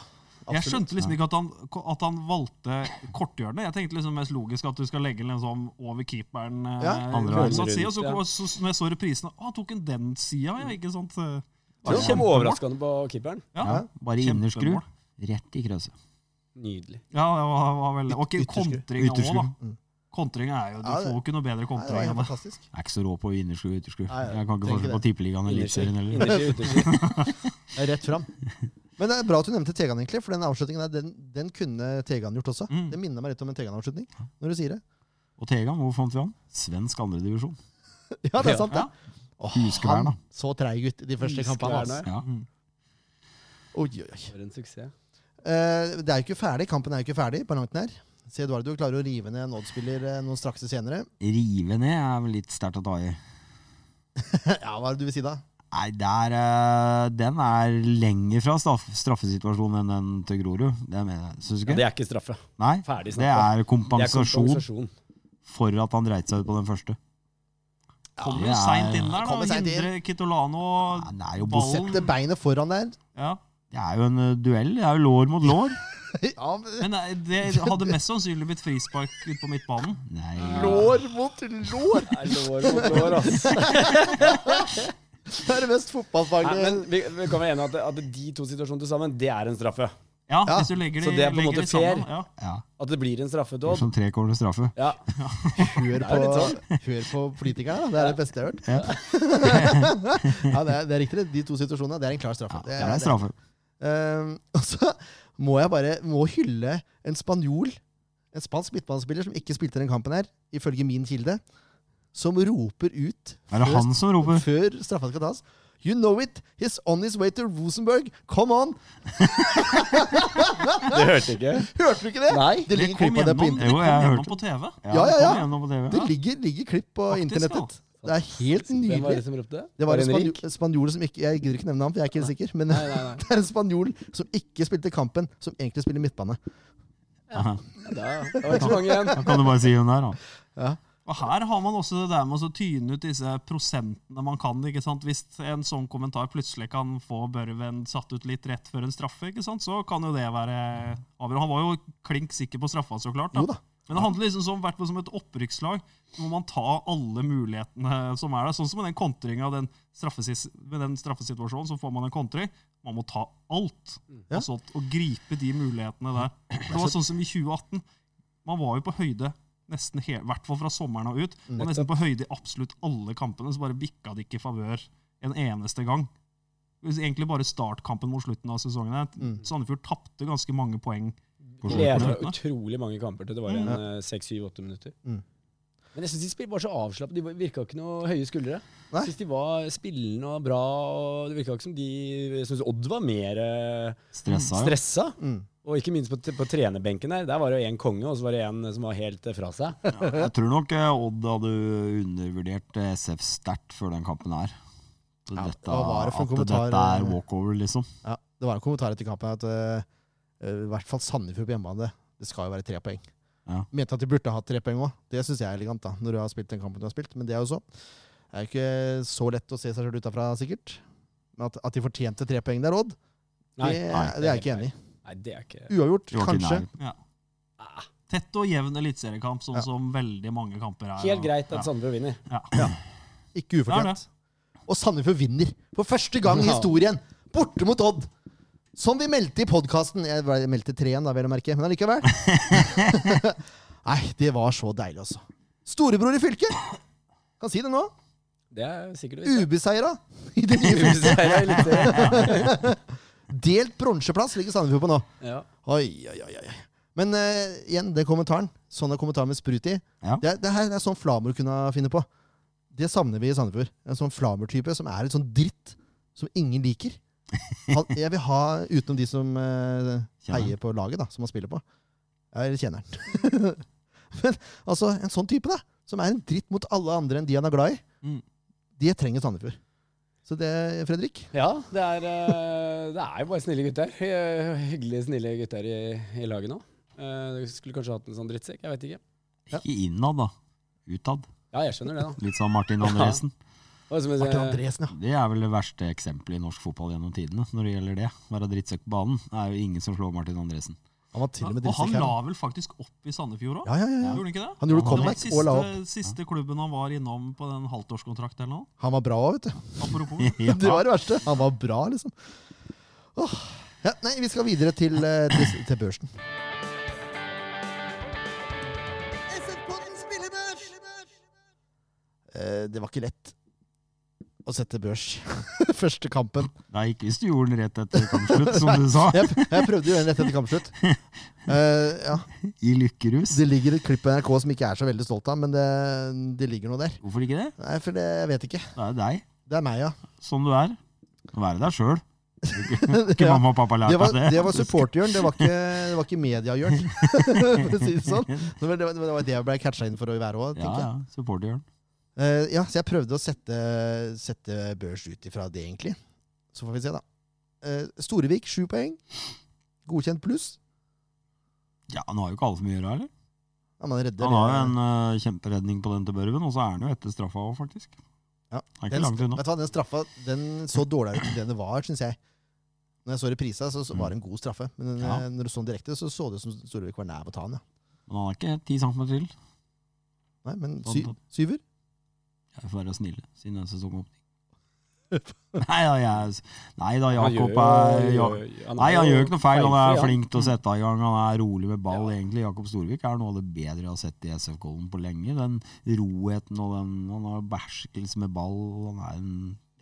Jeg skjønte liksom ikke at han, at han valgte korthjørnet. Jeg tenkte liksom mest logisk at du skal legge den sånn over keeperen. eh, Ja, andre veien. side, og så, Ja. så, når jeg så reprisene, å, han tok en den sida, ja, ikke sant? Det var kjempeoverraskende på keeperen. Ja, Ja, bare innerskru. Rett i krøset. Nydelig. Ja, det var, var veldig Og okay, kontringa òg, da. Mm. Kontringa er jo Du Ja, får jo ikke noe bedre kontring enn det. fantastisk. Jeg er ikke så rå på innerskru og ytterskru. Jeg kan ikke forskjell på Tippeligaen og Eliteserien heller. er rett fram. Men det er bra at du nevnte Tegan, egentlig, for den avslutningen der, den, den kunne Tegan gjort også. Mm. Det minner meg litt om en Tegan-avslutning, når du sier det. Og Tegan, hvor fant vi han? Svensk andredivisjon. Ja, det er sant, det. Ja. Huskvern, han så treig ut i de første kampene. Altså. Ja. Mm. Oi, oi, oi. For en suksess. Uh, det er jo ikke ferdig. Kampen er jo ikke ferdig på langt nær. Se Eduardo klarer å rive ned en Odd-spiller eh, noen straks senere. Rive ned er vel litt sterkt å ta i. ja, hva er det du vil si da? Nei, der, eh, den er lenger fra straff, straffesituasjonen enn den til Grorud. Det mener jeg. Syns du Ja, det er ikke straffe. Nei, Ferdig det snakka. Det er kompensasjon for at han dreit seg ut på den første. Kommer det jo er- seint inn der, da. Kommer. Hindrer Kitolano Ja, Nei, ballen. Sette beinet foran der. Ja. Det er jo en uh, duell. Det er jo lår mot lår. Ja, men- Men nei, det hadde mest sannsynlig blitt frispark ute på midtbanen. Nei lår mot lår! Det er lår mot lår, ass. Det er det mest fotballfaglige men vi, vi kan være enige at, at de to situasjonene til sammen, det er en straffe. Ja, Ja, hvis du legger de, så det er på en legger måte de sammen. Ja. Ja, At det blir en straffe det er Odd. som trekornet straffe. Ja, Hør på, sånn. hør på politikerne, da. Det er det beste jeg har hørt. Ja. Ja, det er, det er riktig. det. De to situasjonene, det er en klar straffe. Ja, det er straffe. Ehm, og så må jeg bare må hylle en spanjol, en spansk midtbanespiller som ikke spilte den kampen her, ifølge min kilde, som roper ut Er det han som roper? før straffa skal tas. You know it! He's on his way to Rosenborg! Come on! Det hørte ikke. Hørte du ikke det? Nei. Det ligger klipp av det på internett. Jo, jeg har gjennom hørt på TV. Ja, ja, ja. på TV. Det ligger, ligger klipp på Faktisk, internettet. Det er helt Hvem var det som ropte? Det var en spanjol, spanjol som ikke Jeg gidder ikke nevne ham, for jeg er ikke helt sikker. Men Nei, nei, nei. det er en spanjol som ikke spilte kampen, som egentlig spiller midtbane. Ja. Da, det var ikke så mange igjen. Da kan du bare si hun der, da. Ja. Og her har man også det der med å tyne ut disse prosentene man kan. ikke sant? Hvis en sånn kommentar plutselig kan få Børven satt ut litt rett før en straffe, ikke sant? så kan jo det være avgjørende. Han var jo klink sikker på straffa, så klart. Da. Men det handler liksom som, som et opprykkslag. Så må man ta alle mulighetene som er der. Sånn som med den kontringa den den straffesituasjonen, så får man en kontring. Man må ta alt. Ja. Altså, og gripe de mulighetene der. Det var sånn som i 2018. Man var jo på høyde nesten hele, i hvert fall fra sommeren og ut. Og nesten på høyde i absolutt alle kampene, så bare bikka det ikke i favør en eneste gang. Egentlig bare startkampen mot slutten av sesongen. Mm. Sandefjord tapte ganske mange poeng. På Leda utrolig mange kamper til det var en eh, seks, syv, åtte minutter. Mm. Men jeg syns de spil- var så avslappet. De virka ikke noe høye skuldre. Jeg synes De var spillende og bra. og Det virka ikke som de Jeg syns Odd var mer eh, Stressa. ja. stressa. Mm. Og ikke minst på, på trenerbenken der. Der var det jo én konge, og så var det en som var helt eh, fra seg. Jeg tror nok eh, Odd hadde undervurdert eh, SF sterkt før den kampen her. Så Ja, dette, det for at kommentar, dette er walkover, liksom. Ja, det var en kommentar etter kampen at øh, i hvert fall Sandefjord på hjemmebane, det skal jo være tre poeng. Ja. Mente at de burde hatt tre poeng òg. Det syns jeg er elegant, da, når du har spilt den kampen du har spilt. Men det er jo så. Det er jo ikke så lett å se seg sjøl utafra, sikkert. Men at, at de fortjente tre poeng der, Odd, det, Nei, nei, det er jeg ikke enig i. Nei, det er ikke Uavgjort, kanskje. Ja. Tett og jevn eliteseriekamp, sånn Ja. som veldig mange kamper er. Helt greit at Ja. Sandefjord vinner. Ja. Ikke Det ufortjent. Og Sandefjord vinner for første gang i historien. Borte mot Odd. Som vi meldte i podkasten. Jeg meldte tre igjen, da, vel å merke. Men allikevel. Nei, det var så deilig, altså. Storebror i fylket. Kan si det nå. Det er sikkert. Ubeseira i det nye fylket. Delt bronseplass ligger Sandefjord på nå. Ja. Oi, oi, oi. oi. Men uh, igjen, den kommentaren. Sånn er kommentaren med sprut i. Ja. Det, det her er sånn Flamur kunne finne på. Det savner vi i Sandefjord. En sånn Flamur-type som er et sånn dritt som ingen liker. Han, jeg vil ha, utenom de som uh, heier på laget, da, som han spiller på. Eller kjenner han. Men altså, en sånn type, da. Som er en dritt mot alle andre enn de han er glad i. Mm. Det trenger Sandefjord. Så det, Fredrik Ja, det er, eh, det er jo bare snille gutter. Hyggelige, snille gutter i, i laget nå. Eh, Du skulle kanskje hatt en sånn drittsekk, jeg vet ikke. Ikke innad, da. Utad. Ja, jeg skjønner det, da. Litt som Martin Andresen. Ja. som Martin Andresen, ja. Det er vel det verste eksempelet i norsk fotball gjennom tidene når det gjelder det. Være drittsekk på banen. Det er jo ingen som slår Martin Andresen. Han var til og med Og han la vel faktisk opp i Sandefjord òg? Ja, ja, ja, ja. Gjorde han ikke det? Han gjorde comeback siste, og la opp. Siste klubben han var innom på den halvtårskontrakt eller noe. Han var bra òg, vet du. Apropos. Ja. Det var det verste. Han var bra, liksom. Åh. Ja, nei, vi skal videre til, eh, til, til børsen. Eh, Det var ikke lett å sette børs første kampen. Nei, ikke hvis du gjorde den rett etter kampslutt, som du sa. Jeg, jeg prøvde jo den rett etter kampslutt. Uh, ja, I lykkerus. det ligger et klipp på NRK som ikke er så veldig stolt av, men det, det ligger noe der. Hvorfor ikke det? Nei, for det, jeg vet ikke. Det er deg, Det er meg, ja. som du er. Være deg sjøl. Ikke Ja. mamma og pappa Det lærte var, deg det. det var supporterhjørn, det var ikke, det var ikke mediehjørn. For å si det sånn. Det var det, var- det jeg ble catcha inn for å være òg, tenker jeg. ja. Supporterhjørn. Eh, ja, så jeg prøvde å sette, sette børs ut ifra det, egentlig. Så får vi se, da. Uh, Storevik, sju poeng. Godkjent pluss. Ja, han har jo ikke alle så mye å gjøre, eller? Han er redder. Han har jo en uh, kjemperedning på den til Børven, og så er han jo etter straffa òg, faktisk. Ja. Er ikke den, vet du hva, den straffa den så dårligere ut enn den var, syns jeg. Når jeg så reprisa, så, så var det en god straffe. Men Ja. når du så den direkte, så så det ut som Storevik var nær på å ta den. Ja. Men han er ikke ti centimeter til. Nei, men Sånn sy, syver? Jeg får være snille, siden det er sesongåpning. Nei da, jeg, nei da, Han Jakob er ja, Nei, han gjør ikke noe feil. Han er flink til å sette i gang. Han er rolig med ball, egentlig. Jakob Storvik er noe av det bedre jeg har sett i SF-kollen på lenge. Den roheten og den Han har beherskelse med ball. Han er en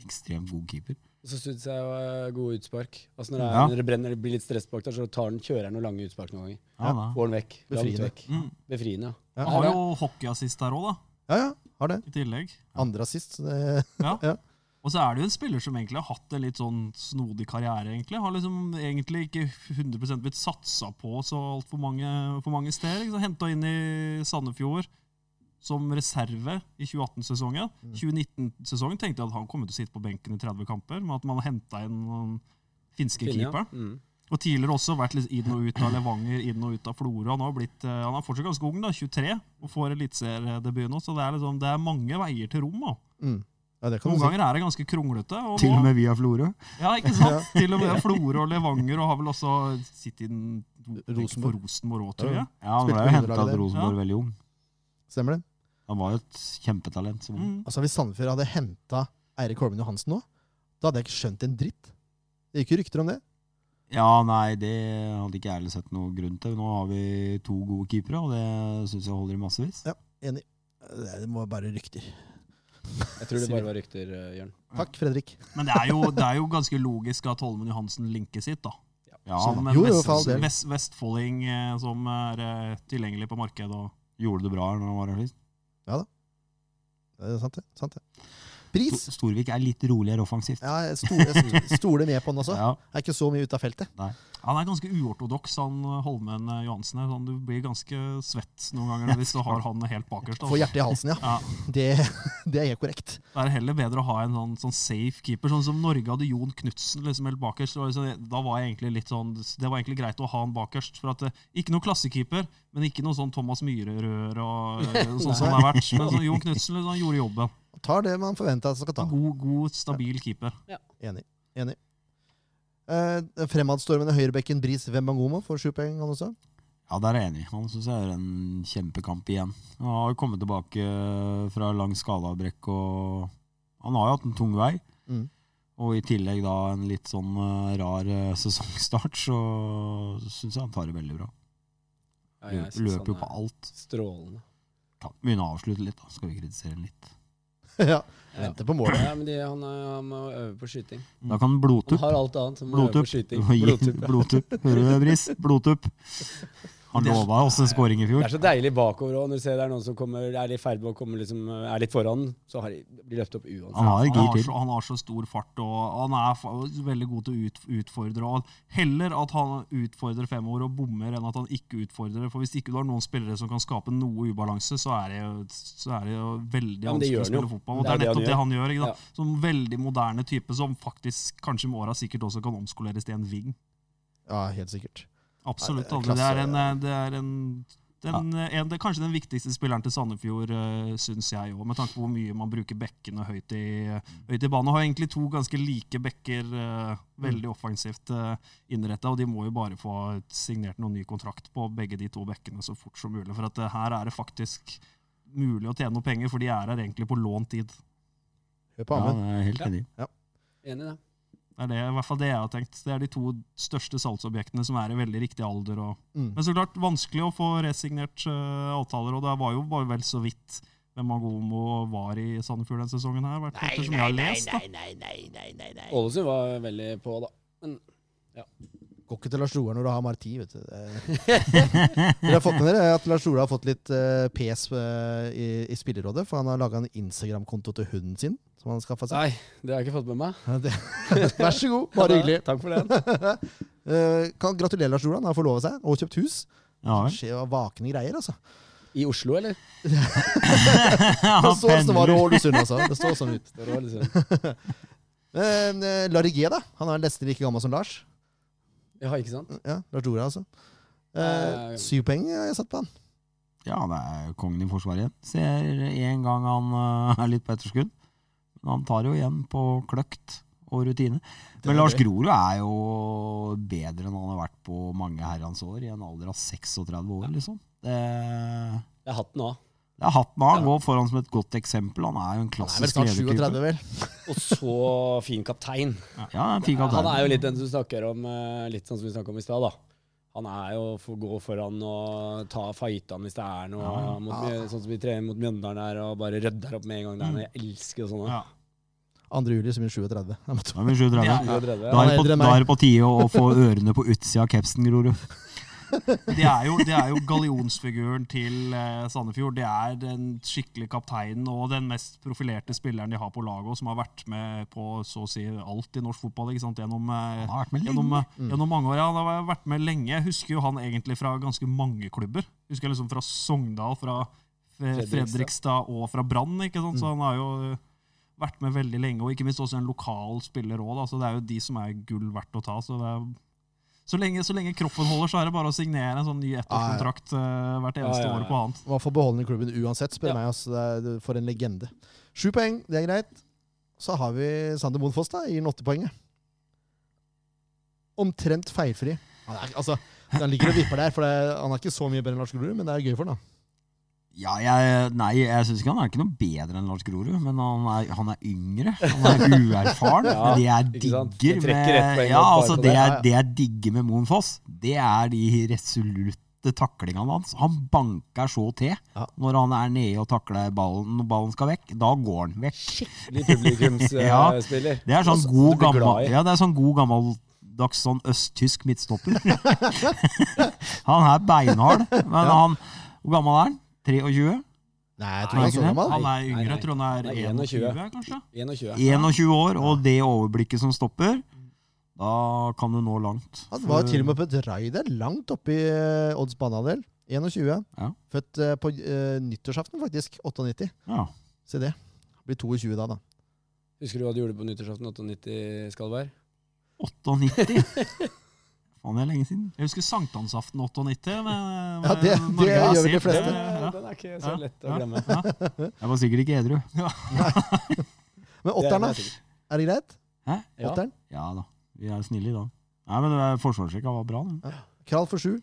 ekstremt god keeper. Så syns jeg er gode utspark. Altså når, det er, Ja. når det brenner, det blir litt stress bak der, så tar den, kjører han noen lange utspark noen ganger. Ja. Får den vekk. Befriende. vekk. Mm. Befriende, ja. Ja. Han har jo hockeyassist der òg, da. Ja, ja, har det. I tillegg. Andre assist. Så det, Ja. Ja. Og så er det jo en spiller som egentlig har hatt en litt sånn snodig karriere. egentlig. Har liksom egentlig ikke 100 blitt satsa på så altfor mange, for mange steder. Liksom. Henta inn i Sandefjord som reserve i 2018-sesongen. Mm. 2019-sesongen tenkte jeg at han kom til å sitte på benken i 30 kamper, med at man har henta inn noen finske keeperen. ja. Mm. Og tidligere også vært litt inn og ut av Levanger, inn og ut av Florø. Han, har blitt, eh, han er fortsatt ganske ung, da, 23, og får eliteseriedebut nå. Så det er, liksom, det er mange veier til rom. Da. mm. ja, det kan Noen du si. ganger er det ganske kronglete. Og Til og med via Florø. ja, ikke sant? Til og med Florø og Levanger, og har vel også sittet i en Rosenborg. òg, tror jeg. Ja, Han ble jo henta til. Rosenborg Ja. veldig ung. Stemmer det? Han var jo et kjempetalent. Som. Mm. Altså Hvis Sandefjord hadde henta Eirik Holmen Johansen nå, da hadde jeg ikke skjønt en dritt. Det gikk jo rykter om det. Ja, nei, det hadde ikke jeg sett noe grunn til. Nå har vi to gode keepere, og det syns jeg holder i massevis. Enig. Det må bare rykter. Jeg tror det bare var rykter, eh, Jørn. Takk, Fredrik. Men det er, jo, det er jo ganske logisk at Holmen Johansen linker sitt, da. Ja, Som en Jo, jo, vest, vest, vestfolding eh, som er eh, tilgjengelig på markedet. Og Gjorde det bra når han var her sist. Det er sant, det. Sant det. Pris? Sto- Storvik er litt roligere offensivt. Ja, jeg sto- jeg stoler med på han også. Ja, Er ikke så mye ute av feltet. Han er ganske uortodoks, han eh, Holmen eh, Johansen. Sånn, du blir ganske svett noen ganger hvis du har han helt bakerst. Får Altså. hjertet i halsen, ja. Ja, Det, det er helt korrekt. det er heller bedre å ha en sånn, sånn safe keeper, sånn som Norge hadde Jon Knutsen liksom helt bakerst. Liksom- Da var jeg egentlig litt sånn, det var egentlig greit å ha han bakerst. for at eh, Ikke noen klassekeeper, men ikke noe sånn Thomas Myhre-rør og sånn som det har vært. Men sånn, Jon Knutsen liksom, gjorde jobben. Tar det man forventer at han skal ta. God, god stabil keeper. Ja. Enig. Enig. Eh, fremadstormende høyrebekken Bris Wembangomo får sju poeng, han også. ja der er jeg enig. Han syns jeg er en kjempekamp igjen. Han har kommet tilbake fra lang skadeavbrekk og Han har jo hatt en tung vei. Mm. Og i tillegg da en litt sånn eh, rar eh, sesongstart, så syns jeg han tar det veldig bra. Ja, Løper jo på alt. Strålende. Kan begynne å avslutte litt, da. Skal vi kritisere ham litt. ja. Ja. Venter på målet. Ja, men de, han, er, han må øve på skyting. Da kan Han blodtupp har alt annet. Han må øve på skyting. Blodtupp. Blodtupp. Hører du det, Bris? Blodtupp. Han er- lova oss en scoring i fjor. Det er så deilig bakover òg, når du ser det er noen som kommer, er i ferd med å komme liksom, er litt foran, så har de, blir løftet opp uansett. Han har Han har, så, han har så stor fart, og han er veldig god til å ut, utfordre. Og heller at han utfordrer fremover og bommer, enn at han ikke utfordrer. For hvis ikke du har noen spillere som kan skape noe ubalanse, så er det jo, så er det jo veldig Ja, vanskelig å spille fotball. Og Det er er det han nettopp det han gjør. Ikke Ja. Som veldig moderne type, som faktisk kanskje med åra sikkert også kan omskoleres til en wing. Ja, helt sikkert. Absolutt. Klasse. Det er en, det er en den, en, det er kanskje den viktigste spilleren til Sandefjord, uh, syns jeg òg, med tanke på hvor mye man bruker bekkene høyt i, høyt i banen. Og har egentlig to ganske like bekker, eh, veldig offensivt uh, innretta, og de må jo bare få signert noen ny kontrakt på begge de to bekkene så fort som mulig. For at eh, her er det faktisk mulig å tjene noe penger, for de er her egentlig på lånt tid. Hør på Amund. Ja, helt Ja. enig. Enig i det. Det er det, i hvert fall det jeg har tenkt. Det er de to største salgsobjektene som er i veldig riktig alder. Og, Mm. Men så klart, vanskelig å få resignert uh, avtaler, og det var jo bare vel så vidt hvem Magomo var i Sandefjord denne sesongen her. Nei, hvert nei, nei, som jeg har lest. da. Ålesund var veldig på, da. Går ikke til Lars Roar når du har Marti, vet du. Det- Dere har fått med dere at Lars Roar har fått litt uh, pes uh, i, i spillerrådet, for han har laga en Instagram-konto til hunden sin. Som han seg. Nei, det har jeg ikke fått med meg. Vær så god, bare hyggelig. Takk for det. uh, kan Gratulerer, Lars Roar. Han har forlova seg og kjøpt hus. Ja Det Skjer vakne greier, altså. I Oslo, eller? Det står sånn var Ålesund, altså. Det står sånn ut. Det var. Men eh, Larry G, da. Han er nesten like gammel som Lars. Ja, ikke sant? Ja, Lars Dora, altså. Eh, Eh, syv poeng har jeg satt på han. Ja, det er kongen i forsvaret igjen. Ser en gang han uh, er litt på etterskudd. Men han tar jo igjen på kløkt og rutine. Men Lars. Grorud er jo bedre enn han har vært på mange herrens år, i en alder av 36 år, liksom. Det, Det er hatten av. det er hatten av. Han går foran som et godt eksempel. Han er jo en klassisk ledertype. 37, vel. Og så fin kaptein. Ja, en fin kaptein. Han er jo litt den som snakker om eh, Litt sånn som vi snakka om i stad, da. Han er jo for å gå foran og ta fightene hvis det er noe. Ja, ja. Mot, Sånn som vi trener mot Mjøndalen her og bare rydder opp med en gang. Der, men jeg elsker sånne. Ja. 2. juli så blir 37. Jeg måtte- Da er vi 37. Ja. Da 37, Han er det på, på tide å få ørene på utsida av capsen, Grorud. Det er jo, det er jo gallionsfiguren til eh, Sandefjord. Det er den skikkelige kapteinen og den mest profilerte spilleren de har på laget, og som har vært med på så å si alt i norsk fotball ikke sant? Gjennom, eh, Han har vært med gjennom, eh, gjennom mange år. Ja, han har vært med lenge. Jeg husker jo han egentlig fra ganske mange klubber. Jeg husker liksom fra Sogndal, fra Fredrikstad. Og fra Brann. ikke sant? Så han har jo eh, vært med veldig lenge, og ikke minst også en lokal spiller òg. Så det er jo de som er gull verdt å ta. så det er så lenge, så lenge kroppen holder, så er det bare å signere en sånn ny ettårskontrakt uh, hvert eneste Ja, ja, ja. år på annet. Man får beholde den i klubben uansett, spør meg. Altså, for en legende. Sju poeng, det er greit. Så har vi Sander Monfoss, da, Gir den åtte poeng. Omtrent feilfri. Han, er, altså, han ligger og vipper der, for det, han er ikke så mye bedre enn Lars Grorud, men det er gøy for han. da. Ja, jeg, nei, jeg syns ikke han er ikke noe bedre enn Lars Grorud, men han er, han er yngre. Han er uerfaren. Ja, men det jeg digger Det trekker ett med ja, altså, det, det. jeg, det jeg digger med Moen Foss, det er de resolutte taklingene hans. Han banker så til Ja. når han er nede og takler ballen når ballen skal vekk. Da går han vekk. Litt publikumsspiller. Ja. Det er sånn god gammel. Ja, det er sånn god gammeldags sånn østtysk midtstopper. han er beinhard, men Ja. han Hvor gammel er han? 23? Nei, jeg tror Nei, han er så gammel. Han er yngre, jeg tror han er er 21, 21. kanskje? 21. 21 år, og det overblikket som stopper, da kan du nå langt. Han var til og med på et raid langt oppe i uh, odds banehalvdel. 21. Ja. Født eh, på uh, nyttårsaften, faktisk. 98. Ja. Se det. Blir 22 da, da. Husker du hva du gjorde på nyttårsaften 98, Skalberg? 98. Faen, det er lenge siden. Jeg husker sankthansaften 98. Med, Ja, det- det gjør vel de fleste. fleste. Ja. Den er ikke så Ja. lett å Ja. glemme. Jeg var sikkert ikke edru. Men Det er- åtteren, da? er. Det greit? Hæ? Ja. Åtteren? Ja da. Vi er snille i dag. Nei, men det forsvarssjekka var bra. Den. Krall for sju.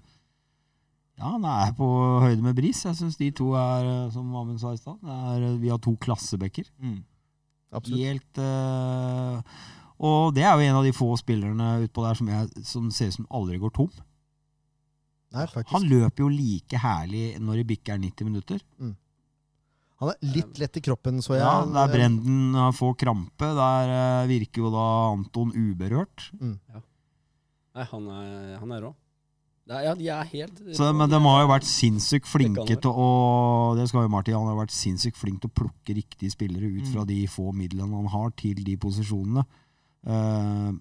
Ja, han er på høyde med Bris. Jeg syns de to er, eh, som Amund sa i stad, det eh, vi har to klassebekker. Mm. Absolutt. Helt eh, Og det er jo en av de få spillerne utpå der som, jeg, som ser ut som aldri går tom. Nei, faktisk. Han løper jo like herlig når det bikker 90 minutter. Han er litt lett i kroppen, så jeg. Ja, Der Brenden han får krampe, der eh, virker jo da Anton uberørt. Nei, han er, han er rå. Nei, ja, de er helt Så, men de har jo vært sinnssykt flinke til å Det skal jo Martin, han har vært sinnssykt flink til å plukke riktige spillere ut fra de få midlene han har, til de posisjonene. Uh,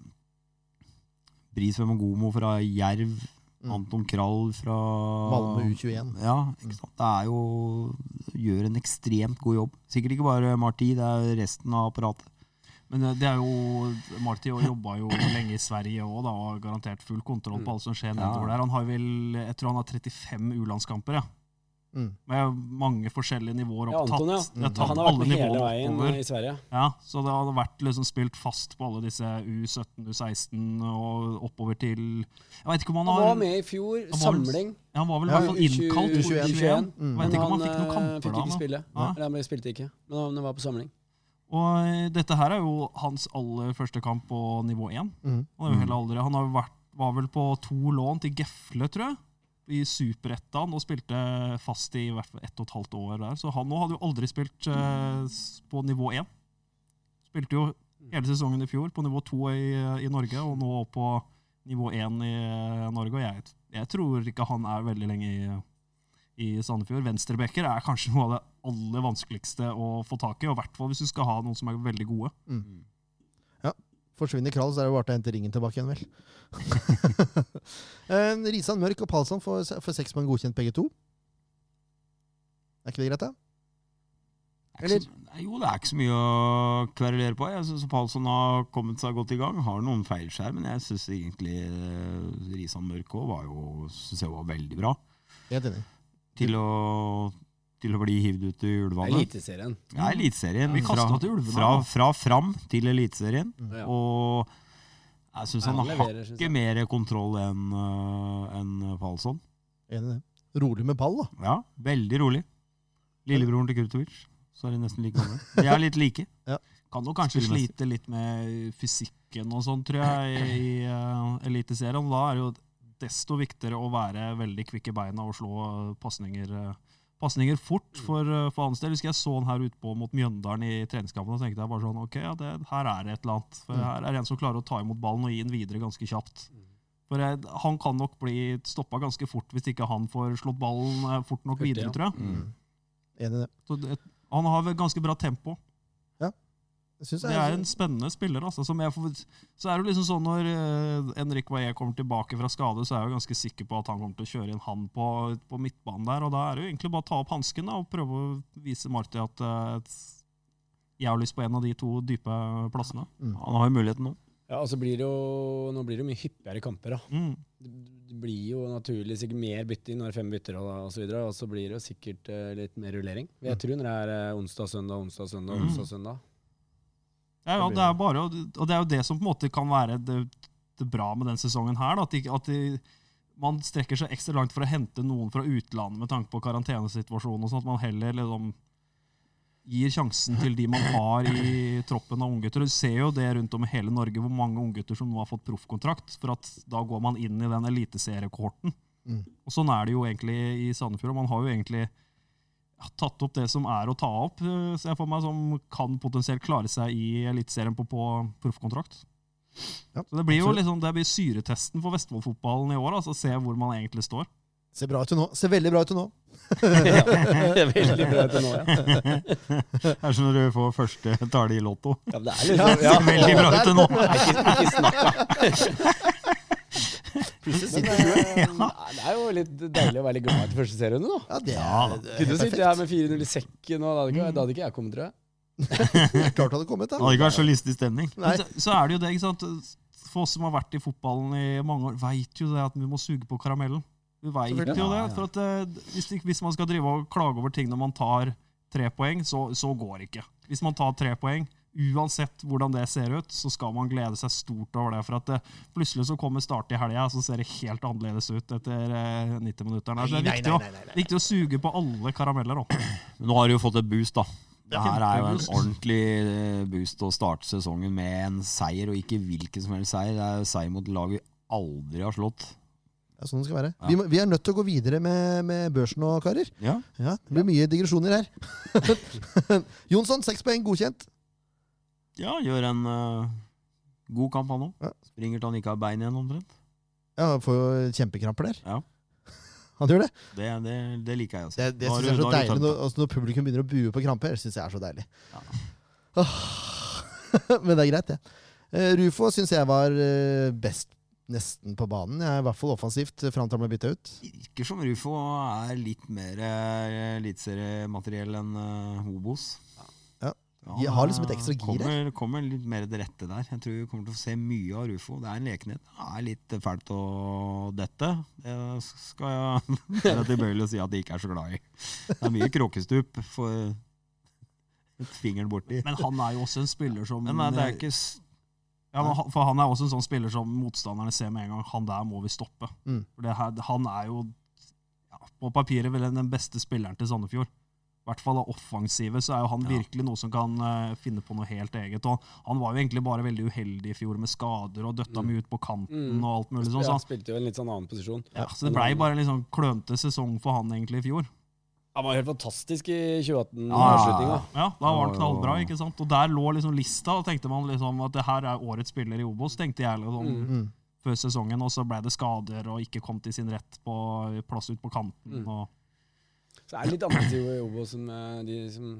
Bris Mogomo fra Jerv, Mm. Anton Krall fra Malmö U21. Ja, ikke sant. Det er jo Gjør en ekstremt god jobb. Sikkert ikke bare Marti, det er resten av apparatet. Men eh, det er jo Marti jobba jo lenge i Sverige òg, og har garantert full kontroll på alt som skjer nedover der. Han har vel, Jeg tror han har 35 U-landskamper, ja. Mm. Med mange forskjellige nivåer. Ja, Anton, ja. tatt, jeg tatt Han har vært alle med hele veien oppover. i Sverige. Ja, så det hadde vært liksom spilt fast på alle disse U17, U16 og oppover til Jeg vet ikke om han Han har var med i fjor, Han var samling. ja, Han var vel i hvert fall innkalt U21. U21. Mm. Jeg Men vet ikke om han fikk noen eh, kamper fikk da. ikke men- spille. Ja. Eller han spilte ikke, men han var på samling. Og eh, dette her er jo hans aller første kamp på nivå 1. Mm. Han, er jo aldri, han har vært, var vel på to lån til Gefle, tror jeg, i Superettan, og spilte fast i, i hvert fall ett og et halvt år der. Så han nå hadde jo aldri spilt eh, på nivå 1. Spilte jo hele sesongen i fjor på nivå 2 i, i Norge, og nå på nivå 1 i eh, Norge. Og jeg, jeg tror ikke han er veldig lenge i, i Sandefjord. Venstrebacker er kanskje noe av det aller vanskeligste å få tak i, og i hvert fall hvis du skal ha noen som er veldig gode. Forsvinner Krall, så er det bare til å hente ringen tilbake igjen, vel. Eh, Risan Mørk og Palsson får, får seks mann godkjent, begge to. Er ikke det greit, da? Er så- Jo, det er ikke så mye å kverulere på. Jeg syns Palsson har kommet seg godt i gang. Har noen feilskjær, men jeg syns egentlig eh, Risan Mørk òg var jo synes jeg var veldig bra. Helt enig. Til å, til å bli hivd ut i ulvene. Eliteserien. Ja, Eliteserien. Vi fra, kastet til ulvene, fra, fra fram til Eliteserien. Ja. Og jeg syns han han har leverer, hakket mer kontroll enn uh, enn Palsson. Enig i det. Rolig med pall, da. Ja, veldig rolig. Lillebroren til Kurtovic. Så er de nesten like gamle. De er litt like. Kan jo kanskje slite litt med fysikken og sånn, tror jeg, i uh, Eliteserien. Da er det jo desto viktigere å være veldig kvikk i beina og slå uh, pasninger uh, pasninger fort for, uh, for hans del. Husker jeg så han her ute på mot Mjøndalen i treningskampen og tenkte jeg bare sånn Ok, ja, det, her er det et eller annet. For her er det en som klarer å ta imot ballen og gi den videre ganske kjapt. For jeg, Han kan nok bli stoppa ganske fort hvis ikke han får slått ballen uh, fort nok videre, ja. tror jeg. Mm. Enig i det. Så det, han har vel ganske bra tempo. Jeg Det er en spennende spiller. Altså, som jeg så er det liksom sånn Når uh, Henrik Waie kommer tilbake fra skade, så er jeg jo ganske sikker på at han kommer til å kjøre inn han på, på midtbanen der. og Da er det jo egentlig bare å ta opp hansken og prøve å vise Marty at uh, jeg har lyst på en av de to dype plassene. Han har jo muligheten nå. Ja, og så blir det jo, Nå blir det jo mye hyppigere kamper. da. Mm. Det det blir jo naturlig sikkert mer bytting når fem bytter og, og så videre, og så blir det jo sikkert uh, litt mer rullering. Jeg tror når det er eh, onsdag, søndag, onsdag, søndag, Mm. onsdag, søndag. Ja, ja, det er bare, og det er jo det som på en måte kan være det, det bra med den sesongen her. Da, at, de, at de, man strekker seg ekstra langt for å hente noen fra utlandet med tanke på karantenesituasjonen. og sånn at man heller liksom gir sjansen til de man har i troppen av unggutter. Du ser jo det rundt om i hele Norge hvor mange unggutter som nå har fått proffkontrakt. For at da går man inn i den eliteseriekohorten. Mm. Og sånn er det jo egentlig i Sandefjord. og Man har jo egentlig tatt opp det som er å ta opp, eh, ser jeg for meg, som kan potensielt klare seg i Eliteserien på, på proffkontrakt. Ja, Så det blir jo liksom, det blir syretesten for Vestfold-fotballen i år. altså Se hvor man egentlig står. Ser bra ut til nå. Ser veldig bra ut til nå. ja, det er veldig bra til nå, ja. Det er som når du får første tale i Lotto. ja det er liksom, ja. Veldig bra ut til nå. Ikke, ikke snakk, da. Men eh, det er jo litt deilig å være litt glad etter første serierunde, da. Ja, det er, Ja, det er Kunne sittet sitte her med 4-0 i sekken, og da hadde ikke, da hadde ikke jeg kommet, tror jeg. Klart det hadde kommet, Det da. hadde ikke vært så lystig stemning. Nei. Så, så er det jo det, ikke sant For oss som har vært i fotballen i mange år, veit jo det at vi må suge på karamellen. Vi veit jo det. For at eh, hvis, hvis man skal drive og klage over ting når man tar tre poeng, så, så går det ikke. Hvis man tar tre poeng, uansett hvordan det ser ut, så skal man glede seg stort over det. For at det, plutselig så kommer start i helga, så ser det helt annerledes ut etter eh, 90 minutter. Så det er viktig, nei, å, nei, nei, nei. viktig å suge på alle karameller. Også. Nå har du jo fått et boost, da. Det her er jo en ordentlig eh, boost å starte sesongen med en seier, og ikke hvilken som helst seier. Det er seier mot lag vi aldri har slått. Det er sånn det skal være. Ja. Vi, må, vi er nødt til å gå videre med, med børsen nå, karer. Ja, Ja, Det blir mye digresjoner her. Jonsson, seks poeng, godkjent. Ja gjør en uh, god kamp, han òg. Ja. Springer til han ikke har bein igjen, omtrent. Ja, han får jo kjempekramper der. Ja. Han gjør det. Det, det, det liker jeg også. Det, det Da synes jeg er så deilig når, altså når publikum begynner å bue på kramper. Synes jeg er så deilig. Ja. Oh. Men det er greit, det. Ja. Rufo syns jeg var eh, best nesten på banen. Jeg er I hvert fall offensivt eh, fram til han ble bytta ut. Virker som Rufo er litt mer eh, eliteseriemateriell enn Hobos. Ja. Har liksom et ekstra gir her. kommer, kommer litt mer til rette der. Jeg tror vi kommer til å få se mye av Rufo. Det er en lekenhet. Det er litt fælt å dette. Det skal jeg være tilbøyelig å si at de ikke er så glad i. Det er mye kråkestup for fingeren borti. Men han er jo også en spiller som Men nei, det er ikke ja, For han er også en sånn spiller som motstanderne ser med en gang. Han der må vi stoppe. Mm. For det her, han er jo ja, på papiret vel den beste spilleren til Sandefjord. I hvert fall av offensive så er jo han Ja. virkelig noe som kan uh, finne på noe helt eget. Og han var jo egentlig bare veldig uheldig i fjor med skader og døtta Mm. mye ut på kanten Mm. og alt mulig sånn. Ja, Så, han spilte jo en litt sånn annen posisjon. ja, så det blei bare en litt sånn klønete sesong for han egentlig i fjor. Han var helt fantastisk i 2018, Ja. Ja, da var han knallbra, ikke sant? Og der lå liksom lista, og tenkte man liksom at det her er årets spiller i Obos, tenkte jeg liksom Mm. Mm. før sesongen, og så ble det skader og ikke kom til sin rett på plass ut på kanten. Mm. Og, Så det er litt annet i Obo som eh, de som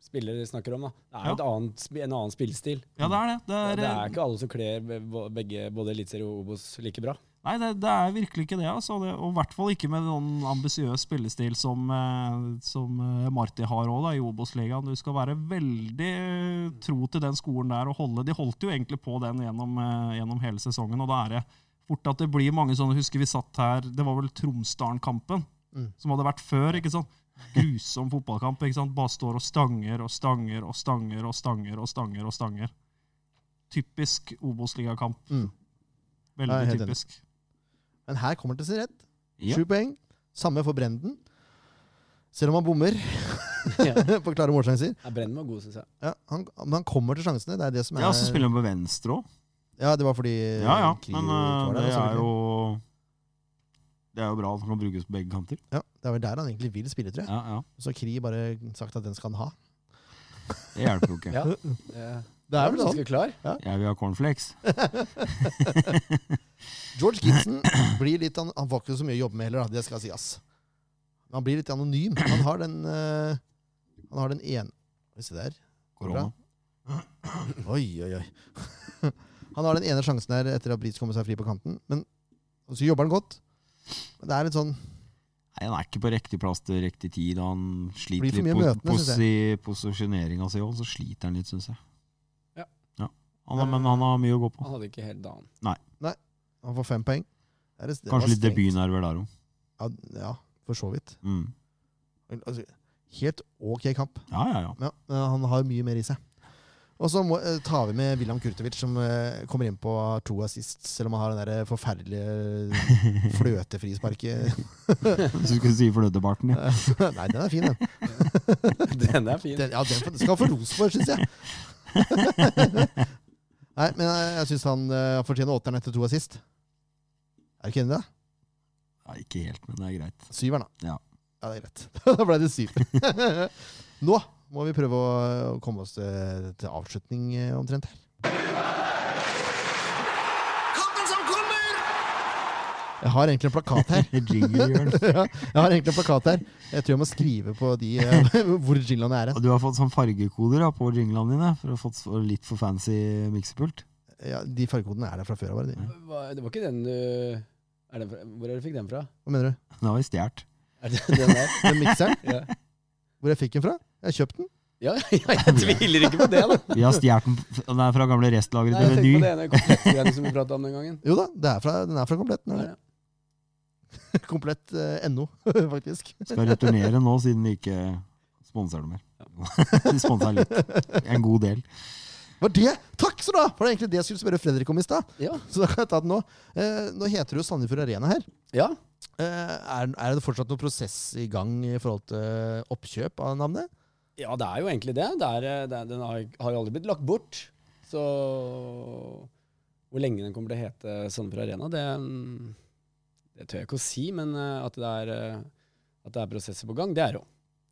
spillere snakker om. da. Det er Ja. annet, en annen spillestil. ja, det er det. Det Det er, er, ikke alle som kler begge, både Eliteserien og Obos like bra. Nei, det, det er virkelig ikke det. Altså. det og i hvert fall ikke med noen ambisiøs spillestil som, eh, som eh, Marti har òg, i Obos-ligaen. Du skal være veldig tro til den skolen der og holde De holdt jo egentlig på den gjennom, gjennom hele sesongen, og da er det fort at det blir mange sånne Husker vi satt her Det var vel Tromsdalen-kampen Mm. som hadde vært før. ikke sant? Grusom fotballkamp. ikke sant? Bare står og stanger og stanger og stanger og stanger og stanger. og stanger. Typisk Obos-ligakamp. Mm. Veldig er enig. typisk. Men her kommer det til sin rett. Ja. Sju poeng. Samme for Brenden. Selv om han bommer Ja. på klare målsjanser. Ja, Brenden var god, syns jeg. Ja, han, men han kommer til sjansene. Det er det som er Ja, så spiller han på venstre òg. Ja, det var fordi Ja, ja. Men ikke eh, der, det er jo Det er jo bra at han kan brukes på begge kanter. Ja, Det er vel der han egentlig vil spille, tror jeg. Ja, ja. Så Kri bare sagt at den skal han ha. Det hjelper jo ikke. Ja. Det, Det er vel sånn. ganske klar. Jeg vil ha cornflakes. George Gibson blir litt Han, han får ikke så mye å jobbe med heller, da. det skal sies. Han blir litt anonym. Han har den uh, Han har den ene se der. Korona. Oi, oi, oi. Han har den ene sjansen her etter at Brits kommer seg fri på kanten. Men så jobber han godt. Men det er litt sånn Nei, Han er ikke på riktig plass til riktig tid. Han sliter litt på møtende, posi posisjoneringa si òg. Så sliter han litt, syns jeg. Ja. Han, har- men han har mye å gå på. Han hadde ikke helt dagen. Han får fem poeng. Det er- det Kanskje litt debutnerver der òg. Ja, ja, for så vidt. Mm. Altså, helt ok kamp. Ja, ja, ja. Ja, men han har mye mer i seg. Og så må, eh, tar vi med William Kurtovic, som eh, kommer inn på to assist, selv om han har den der forferdelige fløtefrisparket. Hvis du skulle si fløtebarten, ja. Nei, den er fin, den. Den er fin. den ja, den skal han få ros for, syns jeg. Nei, men jeg, jeg syns han uh, fortjener åtteren etter to assist. Er du ikke enig i det? ja. Ikke helt, men det er greit. Syveren, da. Ja. ja, det er greit. da ble det syv. Nå må vi prøve å komme oss til, til avslutning eh, omtrent her. Kampen som kommer! Jeg har egentlig en plakat her. Ja, jeg har egentlig en plakat her. Jeg tror jeg må skrive på de eh, hvor jinglene er. hen. Og Du har fått sånn fargekoder da, på jinglene dine for å ha fått litt for fancy miksepult. Ja, de fargekodene er der fra før av. de. Det var ikke den du er det fra, Hvor er det du fikk den fra? Hva mener du? Den har vi stjålet. Er det den der? Den mikseren? Ja. Hvor jeg fikk den fra? Jeg har kjøpt den. Ja, ja, jeg tviler ikke på det, da. Vi har stjålet den. er fra gamle restlageret Nei, jeg til på Meny. det ene som vi om den gangen. Jo da, det er fra, den er fra Komplett. Den er Ja. det. Komplett eh, NO, faktisk. Skal returnere nå, siden vi ikke sponser det mer. Vi sponser litt. En god del. Var det? Takk så da! For det er egentlig det jeg skulle spørre Fredrik om i stad. Ja. Så da kan jeg ta den nå. Eh, nå heter det jo Sandefjord Arena her. ja. Eh, er, er det fortsatt noen prosess i gang i forhold til oppkjøp av navnet? Ja, det er jo egentlig det. det, er, eh, det den har, har jo aldri blitt lagt bort. Så hvor lenge den kommer til å hete Sandefjord Arena, det, mm, det tør jeg ikke å si. Men eh, at det er, eh, at det er prosesser på gang, det er det jo.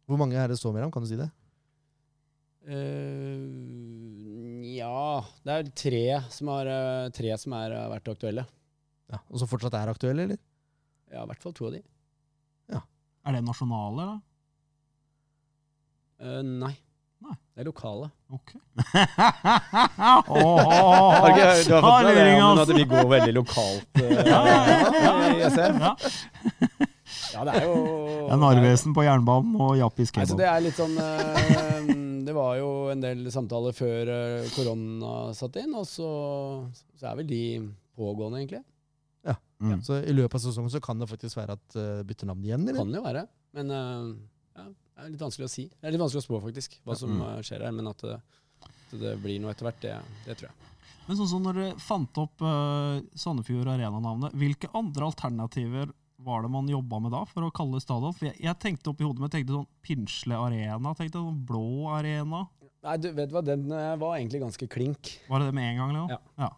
Hvor mange er det står mellom? Kan du si det? Eh, ja Det er tre som har, tre som har vært aktuelle. Ja, Og som fortsatt er aktuelle, eller? Ja, i hvert fall to av de. Er det nasjonale, da? Eh, nei. Nei. Det er lokale. Ok. oh, ikke du har fått med deg om at vi går veldig lokalt uh, Ja, ja, ja, i SF? Ja. Ja, det er jo Det er Narvesen på jernbanen og Jappis Altså, det er litt sånn uh, Det var jo en del samtaler før korona satt inn, og så, så er vel de pågående, egentlig. Mm. Så i løpet av sesongen så kan det faktisk være at uh, bytter navn igjen, eller? Kan det jo være. Men ja, det er litt vanskelig å si. Det er litt vanskelig å spå, faktisk, hva som Mm. eh, skjer her. Men at det, at det blir noe etter hvert, det, det tror jeg. Men sånn som når dere fant opp uh, Sandefjord Arena-navnet, hvilke andre alternativer var det man jobba med da for å kalle stadion? For jeg, jeg tenkte oppi hodet mitt tenkte sånn Pinsle Arena, tenkte sånn Blå Arena. Nei, du vet hva, den eh, var egentlig ganske klink. Var det det med en gang? Leon? Ja. ja.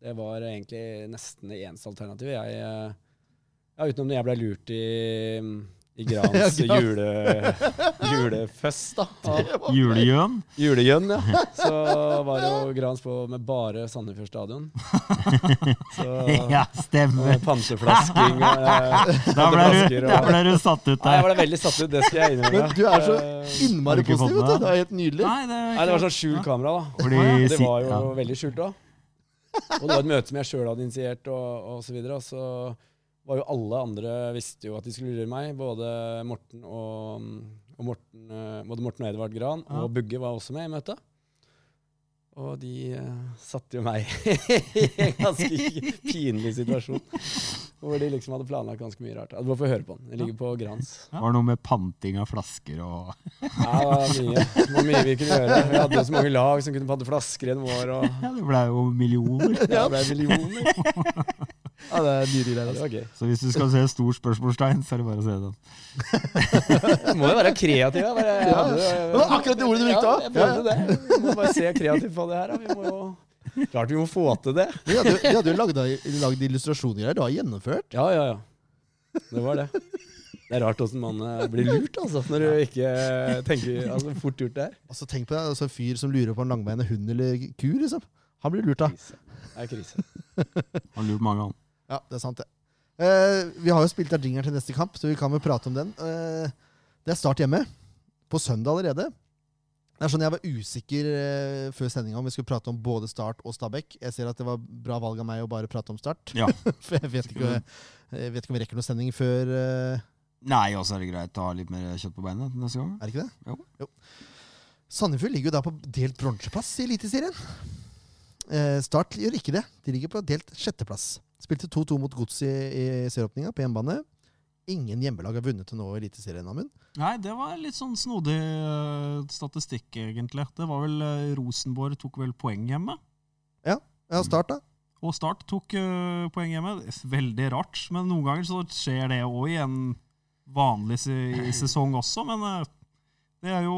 Det var egentlig nesten det eneste alternativet. Jeg, eh, ja, utenom når jeg ble lurt i, i Grans Ja, jule, julefest. da. Julegjøn? Julegjøn. Ja. Så var jo Grans på med bare Sandefjord stadion. Så Ja, stemmer. og panteflasking og eh, Da ble, du, da og ble du satt ut der. Nei, jeg ble veldig satt ut, det skal jeg innrømme. Men du er så Eh, Innmari positiv, vet du. Det er helt nydelig. Nei, det, Nei, det var sånn skjult kamera, da. Fordi Det var jo ja. veldig skjult òg. Og det var et møte som jeg sjøl hadde initiert, og, og så videre. Og så var jo alle andre visste jo at de skulle lure meg. Både Morten og, og Morten, eh, både Morten og Edvard Gran Ja. og Bugge var også med i møtet. Og de uh, satte jo meg i en ganske pinlig situasjon. Hvor de liksom hadde planlagt ganske mye rart. Du må få høre på den. Den ligger på Grans. Det var noe med panting av flasker og Ja, det var mye, det var mye vi kunne gjøre. Vi hadde jo så mange lag som kunne pante flasker gjennom år. Og Ja, det ble jo millioner. ja, det ble millioner. Ja, det er nydelig Det altså. var gøy. Så hvis du skal se stor spørsmålstegn, så er det bare å se den. Du må jo være kreativ. Ja. Bare, ja, Det var akkurat det ordet du brukte Ja, jeg følte det. Vi må bare se kreativt på det her. Da. Vi må jo Klart vi må få til det. Vi hadde, jo- de hadde jo lagd, lagd illustrasjoner her. Du har gjennomført. Ja, ja, ja. Det var det. Det er rart åssen man eh, blir lurt, altså, når du ikke tenker altså, Fort gjort det her. Altså, tenk på det, altså, En fyr som lurer på en langbeina hund eller ku. liksom. Han blir lurt av. Krise. Det er krise. Han lurer mange an. Ja, det er sant, det. Uh, vi har jo spilt av jingeren til neste kamp, så vi kan vel prate om den. Uh, det er Start hjemme. På søndag allerede. Det er sånn Jeg var usikker uh, før sendinga om vi skulle prate om både Start og Stabæk. Jeg ser at det var bra valg av meg å bare prate om Start. Ja. For jeg vet ikke, jeg vet ikke om vi rekker noen sending før Nei, også er det greit å ha litt mer kjøtt på beina neste gang. Er det ikke det? Jo. Sandefjord ligger jo da på delt bronseplass i Eliteserien. Start gjør ikke det. De ligger på delt sjetteplass. Spilte 2-2 mot Godset i, i serieåpninga på hjemmebane. Ingen hjemmelag har vunnet til nå i Eliteserien, Amund. Nei, det var litt sånn snodig uh, statistikk, egentlig. Det var vel uh, Rosenborg tok vel poeng hjemme. Ja, Start, da. Og Start tok uh, poeng hjemme. Veldig rart, men noen ganger så skjer det òg i en vanlig se sesong også. Men det er jo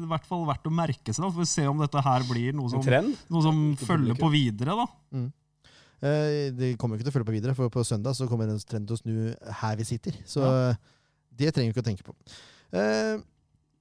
i hvert fall verdt å merke seg. da. Får vi se om dette her blir noe som, noe som følger på videre. da. Eh, det kommer jo ikke til å følge på videre, for på søndag så kommer en trenden til å snu her vi sitter. Så ja. det trenger vi ikke å tenke på. Eh,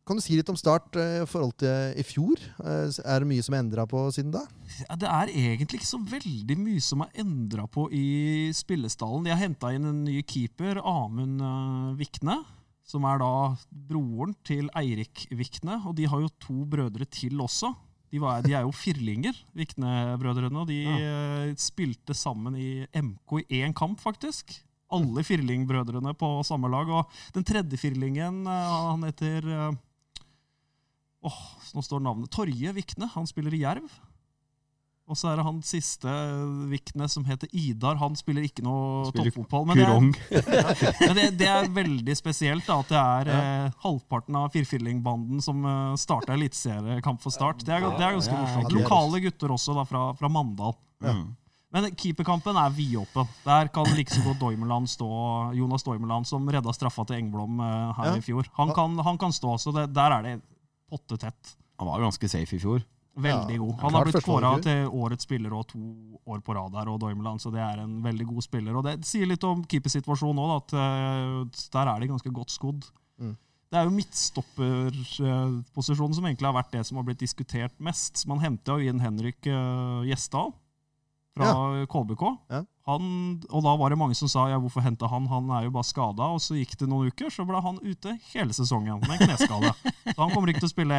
kan du si litt om Start eh, i forhold til i fjor? Eh, er det mye som er endra på siden da? Ja, det er egentlig ikke så veldig mye som er endra på i spillestallen. De har henta inn en ny keeper, Amund eh, Vikne. Som er da broren til Eirik Vikne. Og de har jo to brødre til også. De, var, de er jo firlinger, Vikne-brødrene. Og de ja. spilte sammen i MK i én kamp, faktisk. Alle firlingbrødrene på samme lag. Og den tredje firlingen, eh, han heter Åh, oh, nå står navnet Torje Vikne. Han spiller i Jerv. Og så er det han siste Viknes som heter Idar. Han spiller ikke noe toppfotball. Men, det er, men det, det er veldig spesielt da, at det er eh, halvparten av firfillingbanden som uh, starta eliteseriekamp for Start. Det er, det er ganske morsomt. Lokale gutter også da, fra, fra Mandal. Ja. Men keeperkampen er vidåpen. Der kan like så godt Doimeland stå, Jonas Doimeland, som redda straffa til Engblom uh, her Ja. i fjor. Han kan, han kan stå, så det, der er det potte tett. Han var ganske safe i fjor. Veldig god. Han har blitt kåra til årets spiller og to år på rad her, og Doimeland, så det er en veldig god spiller. Og det sier litt om keepersituasjonen òg, at eh, der er de ganske godt skodd. Mm. Det er jo midtstopperposisjonen som egentlig har vært det som har blitt diskutert mest. Man henta jo inn Henrik uh, Gjesdal fra KBK. Ja. Han, og da var det mange som sa ja, hvorfor hente han, han er jo bare skada. Og så gikk det noen uker, så ble han ute hele sesongen med kneskade. så han kommer ikke til å spille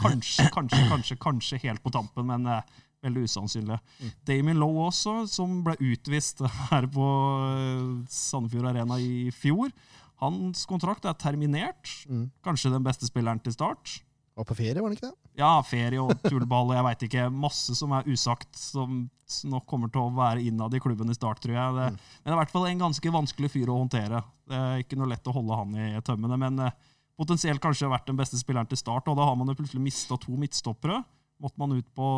kanskje, kanskje, kanskje, kanskje helt på tampen, men eh, veldig usannsynlig. Damien Lowe også, som ble utvist her på eh, Sandefjord Arena i fjor. Hans kontrakt er terminert. Mm. Kanskje den beste spilleren til start. Var på ferie, var han ikke det? Ja, ferie og tullball og jeg veit ikke. Masse som er usagt, som nok kommer til å være innad i klubben i start, tror jeg. Det, Men det er i hvert fall en ganske vanskelig fyr å håndtere. Det er ikke noe lett å holde han i tømmene, men eh, potensielt kanskje vært den beste spilleren til start. Og da har man jo plutselig mista to midtstoppere. Måtte man ut på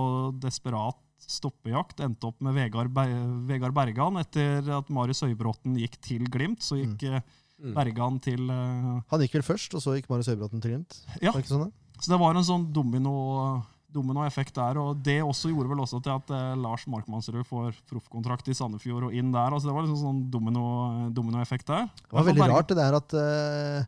desperat stoppejakt. Endte opp med Vegard, Be Vegard Bergan etter at Marius Høybråten gikk til Glimt. Så gikk mm. Bergan til uh... Han gikk vel først, og så gikk Marius Høybråten til Glimt? Ja. Det sånn. Så det var en sånn domino, dominoeffekt der, og det også gjorde vel også til at eh, Lars Markmannsrud får proffkontrakt i Sandefjord og inn der. altså Det var liksom sånn domino, dominoeffekt der. Det var veldig rart det der at eh,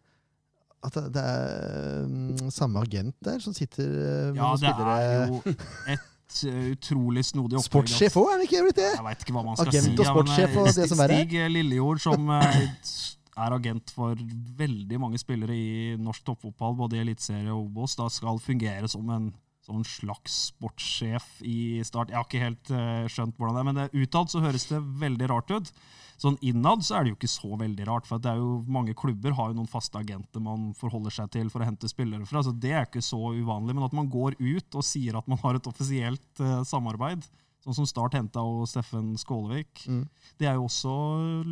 at det- er mm, samme agent der som sitter eh, med Ja, det er jo et eh, utrolig snodig opplegg. Sportssjef òg, er det ikke blitt det? Jeg vet ikke hva man skal Agent si. og sportssjef eh, og det som verre er. Stig Lillejord, som eh, er agent for veldig mange spillere i norsk toppfotball, både i Eliteserie og Obos, da skal fungere som en sånn slags sportssjef i Start. Jeg har ikke helt eh, skjønt hvordan det er, men det, utad så høres det veldig rart ut. Sånn innad så er det jo ikke så veldig rart, for det er jo mange klubber har jo noen faste agenter man forholder seg til for å hente spillere fra, så det er ikke så uvanlig. Men at man går ut og sier at man har et offisielt uh, samarbeid, sånn som Start henta og Steffen Skålevik, Mm. det er jo også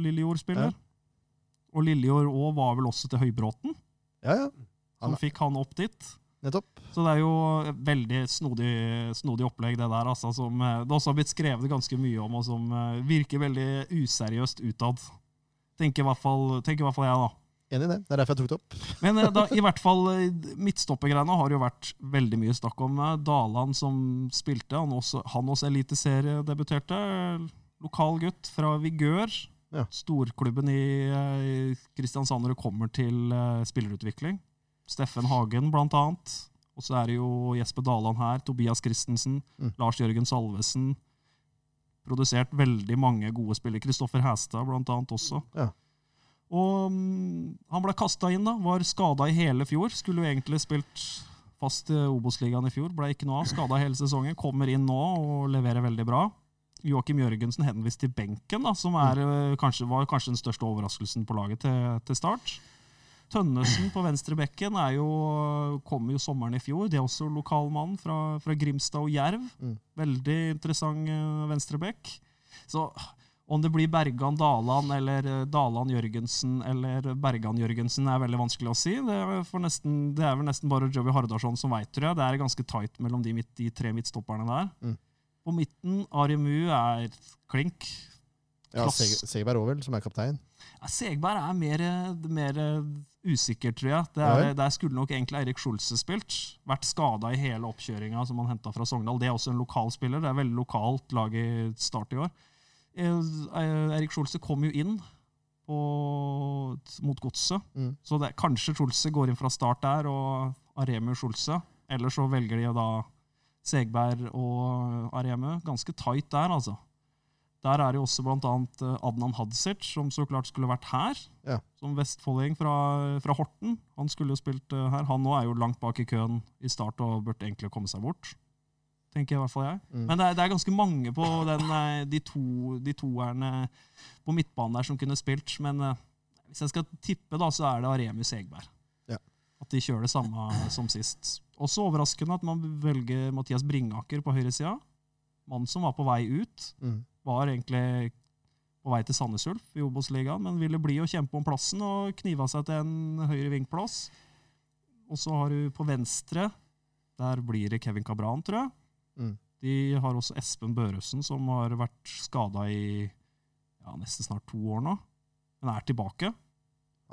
Lillejord-spiller. Og Lillejord òg var vel også til Høybråten, Ja, ja. som fikk han opp dit. Nettopp. Så det er jo et veldig snodig, snodig opplegg, det der, altså, som eh, det også har blitt skrevet ganske mye om, og som eh, virker veldig useriøst utad. Tenker i hvert fall, i hvert fall jeg, da. Enig i det. Det er derfor jeg tok det opp. Men eh, da, i hvert fall midtstoppergreiene har jo vært veldig mye snakk om. Dalan Daland som spilte, han også, han også eliteseriedebuterte. Lokal gutt fra Vigør. Ja. Storklubben i eh, Kristiansand når det kommer til spillerutvikling. Steffen Hagen, blant annet. Og så er det jo Jesper Daland her, Tobias Christensen, Mm. Lars Jørgen Salvesen. Produsert veldig mange gode spillere. Kristoffer Hæstad, blant annet, også. Ja. Og mm, han ble kasta inn, da. Var skada i hele fjor. Skulle jo egentlig spilt fast i Obos-ligaen i fjor. Ble ikke noe av. Skada hele sesongen. Kommer inn nå og leverer veldig bra. Joakim Jørgensen henvist til benken, da, som er, eh, kanskje, var kanskje den største overraskelsen på laget til, til start. Tønnesen på venstrebekken er jo, kom jo sommeren i fjor. Det er også lokalmannen fra, fra Grimstad og Jerv. Mm. Veldig interessant uh, venstrebekk. Så om det blir Bergan Daland eller eh, Daland Jørgensen eller Bergan Jørgensen, er veldig vanskelig å si. Det er, nesten, det er vel nesten bare Joey Hardarson som veit, tror jeg. Det er ganske tight mellom de, midt, de tre midtstopperne der. Mm. På midten, Arimu er klink. Ja. Seg Segberg òg, vel, som er kaptein. Ja, Segberg er mer, mer usikker, tror jeg. Det Ja er, vel? der skulle nok egentlig Eirik Skjolse spilt. Vært skada i hele oppkjøringa som han henta fra Sogndal. Det er også en lokal spiller. Det er veldig lokalt lag i start i år. Eh, Eirik Skjolse kom jo inn på, mot Godset. Mm. Så det, kanskje Skjolse går inn fra start der, og Aremu Skjolse. Eller så velger de da Segberg og Aremu. Ganske tight der, altså. Der er det jo også annet eh, Adnan Hadzic, som så klart skulle vært her. Ja. Som vestfolding fra, fra Horten. Han skulle jo spilt eh, her. Han nå er jo langt bak i køen i start og burde egentlig komme seg bort. Tenker i hvert fall jeg. Mm. Men det er, det er ganske mange på den, eh, de, to, de toerne på midtbanen der som kunne spilt. Men hvis jeg skal tippe, da, så er det Aremu Segberg. Ja. At de kjører det samme som sist. Også overraskende at man velger Mathias Bringaker på høyresida. Mannen som var på vei ut Mm. Var egentlig på vei til Sandnes Ulf i Obos-ligaen, men ville bli og kjempe om plassen og kniva seg til en høyre vingplass. Og så har du på venstre Der blir det Kevin Cabran, tror jeg. Mm. De har også Espen Børøsen, som har vært skada i ja, nesten snart to år nå, men er tilbake.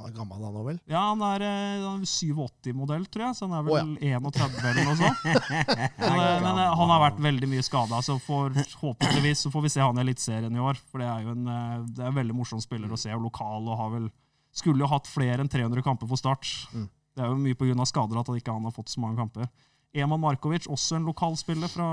Han er gammel, han òg, vel? Ja, han er eh, er 87-modell, tror jeg, så han er vel Å, 31 eller noe sånt. Men, eh, men eh, han har vært veldig mye skada, så forhåpentligvis så får vi se han i Eliteserien i år. For det er jo en, det er en veldig morsom spiller å se, og lokal, og har vel Skulle jo hatt flere enn 300 kamper for Start. Mm. Det er jo mye pga. skader at han ikke har fått så mange kamper. Eman Markovic, også en lokalspiller fra,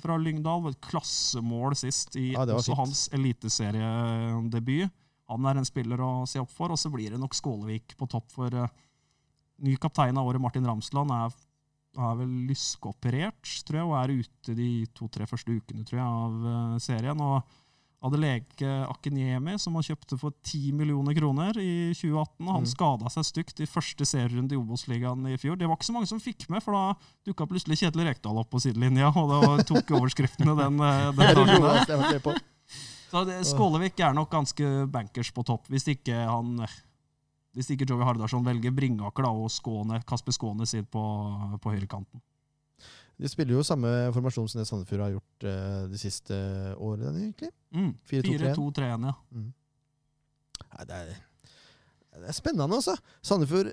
fra Lyngdal. Klassemål sist i Ja, også hans eliteseriedebut. Han er en spiller å se opp for, og så blir det nok Skålevik på topp for uh, Ny kaptein av året, Martin Ramsland, er, er vel lyskeoperert, tror jeg, og er ute de to-tre første ukene tror jeg, av uh, serien. og Adeleke Akinyemi, som han kjøpte for 10 millioner kroner i 2018, og han Mm. skada seg stygt i første serierunde i Obos-ligaen i fjor. Det var ikke så mange som fikk med, for da dukka plutselig Kjetil Rekdal opp på sidelinja, og da tok overskriftene den, eh, den Det det dagen. Så det, Skålevik er nok ganske bankers på topp, hvis ikke han hvis ikke Joey Hardarson velger Bringaker da, og Skåne, Kasper Skånes inn på, på høyrekanten. De spiller jo samme formasjon som det Sandefjord har gjort uh, de siste årene, egentlig. Mm. 4-2-3-1. 4-2-3-1. Nei, det, er, det er spennende, altså. Sandefjord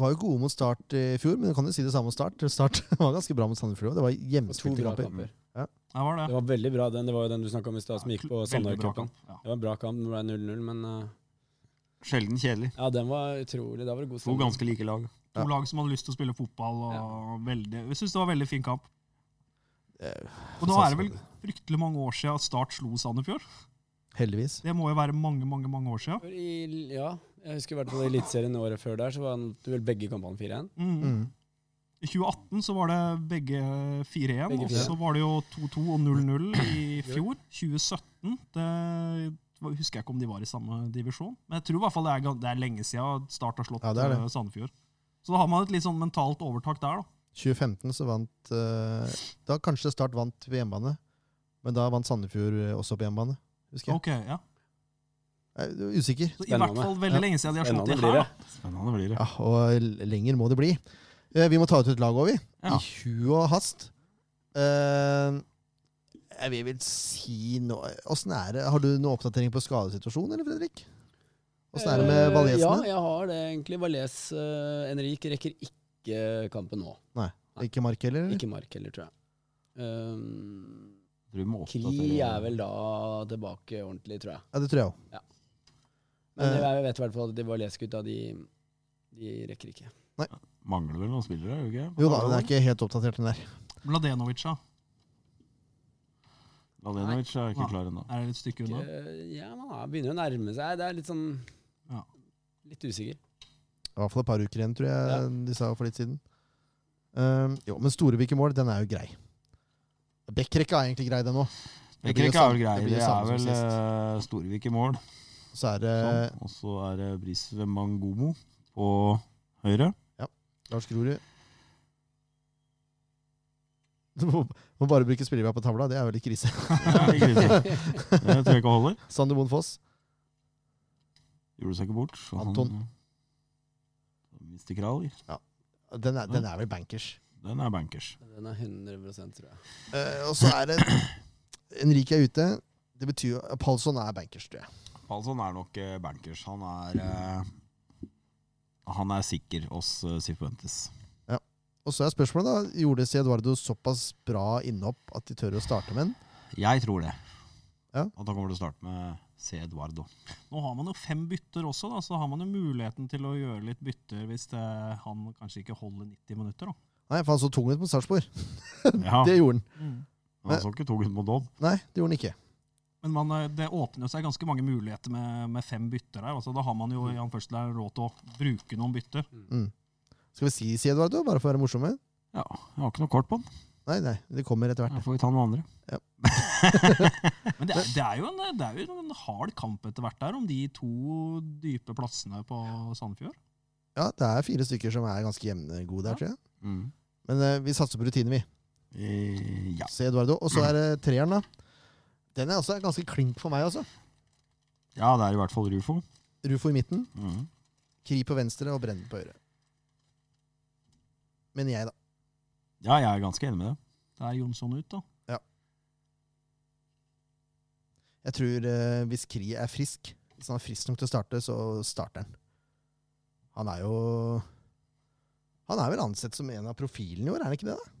var jo gode mot Start i fjor, men du kan jo si det samme om Start. Start var ganske bra mot Sandefjord. Det var hjemmespilte kamper. Ja. Det var det. Det var veldig bra, den. Det var jo den du snakka om i stad, som gikk på Sandefjord-cupen. Ja. Det var en bra kamp. Det ble 0-0, men uh... Sjelden kjedelig. ja, den var utrolig. Da var det god To ganske like lag. To lag som hadde lyst til å spille fotball. og veldig, Jeg syns det var en veldig fin kamp. Eh, Og nå er det vel fryktelig mange år siden at Start slo Sandefjord. Heldigvis. Det må jo være mange mange, mange år siden. I, ja, jeg husker i hvert fall i Eliteserien året før der, så var vant vel begge kampene 4-1. Mm. Mm. I 2018 så var det begge 4-1, og så var det jo 2-2 og 0-0 i fjor. 2017. Det husker jeg ikke om de var i samme divisjon. Men jeg tror i hvert fall det er, det er lenge siden Start har slått Ja, det det. eh, Sandefjord. Så da har man et litt sånn mentalt overtak der, da. 2015 så vant eh, Da kanskje Start vant på hjemmebane, men da vant Sandefjord eh, også på hjemmebane. Husker jeg. Ok, ja. Jeg er usikker. I hvert fall veldig lenge siden de har slått i her. Spennende blir det. Ja, og lenger må det bli. Eh, Vi må ta ut et lag òg, vi. Ja. I hu og hast. Eh, jeg vil vel si nå Åssen er det? Har du noe oppdatering på skadesituasjonen, eller, Fredrik? Åssen er det med Eh, Valesene? Ja, jeg har det egentlig. Valles uh, Henrik rekker ikke kampen nå. Nei Ikke Mark heller? Ikke Mark heller, tror jeg. Um, Kri er vel da tilbake ordentlig, tror jeg. Ja, det tror jeg òg. Men Eh. jeg vet i hvert fall at de Valles-gutta, de, de rekker ikke. Mangler vel noen spillere, Jo, ikke? Jo da, den er ikke helt oppdatert, den der. Mladenovic, da. Mladenovic er ikke Nei. klar ennå. Er det et stykke unna? Ja, man er- begynner å nærme seg. Det er litt sånn Ja. Litt usikker. I hvert fall et par uker igjen, tror jeg de sa for litt siden. Um, jo, men Storevik i mål, den er jo grei. Bekkrekka er egentlig grei, den òg. Det det er vel grei. det Det det er vel Storevik eh, i mål. Så er det Sånn. Og så er det Brisve Mangomo på høyre. Ja. Lars Grorud. Du må, må bare bruke spillere på tavla, det er vel litt krise. Det. Det tror jeg ikke holder. Sander Moen Foss. Gjorde seg ikke bort. så han- Anton. Mister Ja. Den er, den er vel bankers. Den er bankers. Den er 100 tror jeg. Uh, og så er det Enrique er ute. Det betyr jo Palsson er bankers, tror jeg. Palsson er nok eh, bankers. Han er eh, Han er sikker hos uh, Ja. Og så er spørsmålet, da. Gjorde C. Eduardo såpass bra innhopp at de tør å starte med den? Jeg tror det. Ja. At han kommer til å starte med C. Eduardo. Nå har man jo fem bytter også, da, så har man jo muligheten til å gjøre litt bytter hvis det, han kanskje ikke holder 90 minutter. da. Nei, for han så tung ut mot Sarpsborg. Ja, Det gjorde han. Mm. Han så ikke tung ut mot Dodd. Nei, det gjorde han ikke. Men man, eh, det åpner seg ganske mange muligheter med, med fem bytter her. Altså, da har man jo i anførsel råd til å bruke noen bytter. Mm. Skal vi si si Eduardo, bare for å være morsomme? Ja, jeg har ikke noe kort på den. Nei, nei, det kommer etter hvert. Da får vi ta noen andre. Men det, er- det, er jo en, det er jo en hard kamp etter hvert der om de to dype plassene på Sandefjord. Ja, det er fire stykker som er ganske jevne gode der, Ja. tror jeg. Mm. Men uh, vi satser på rutine, vi. Eh, ja. Se Eduardo. Og så er det treeren, da. Den er også ganske klink for meg, altså. ja, det er i hvert fall Rufo. Rufo i midten, Mm. Kri på venstre og Brennen på høyre. Men jeg, da. Ja, jeg er ganske enig med det. Det er Jonsson ut, da. Ja. Jeg tror eh, hvis Kri er frisk, hvis han er frisk nok til å starte, så starter han. Han er jo Han er vel ansett som en av profilene i år, er han ikke det? da?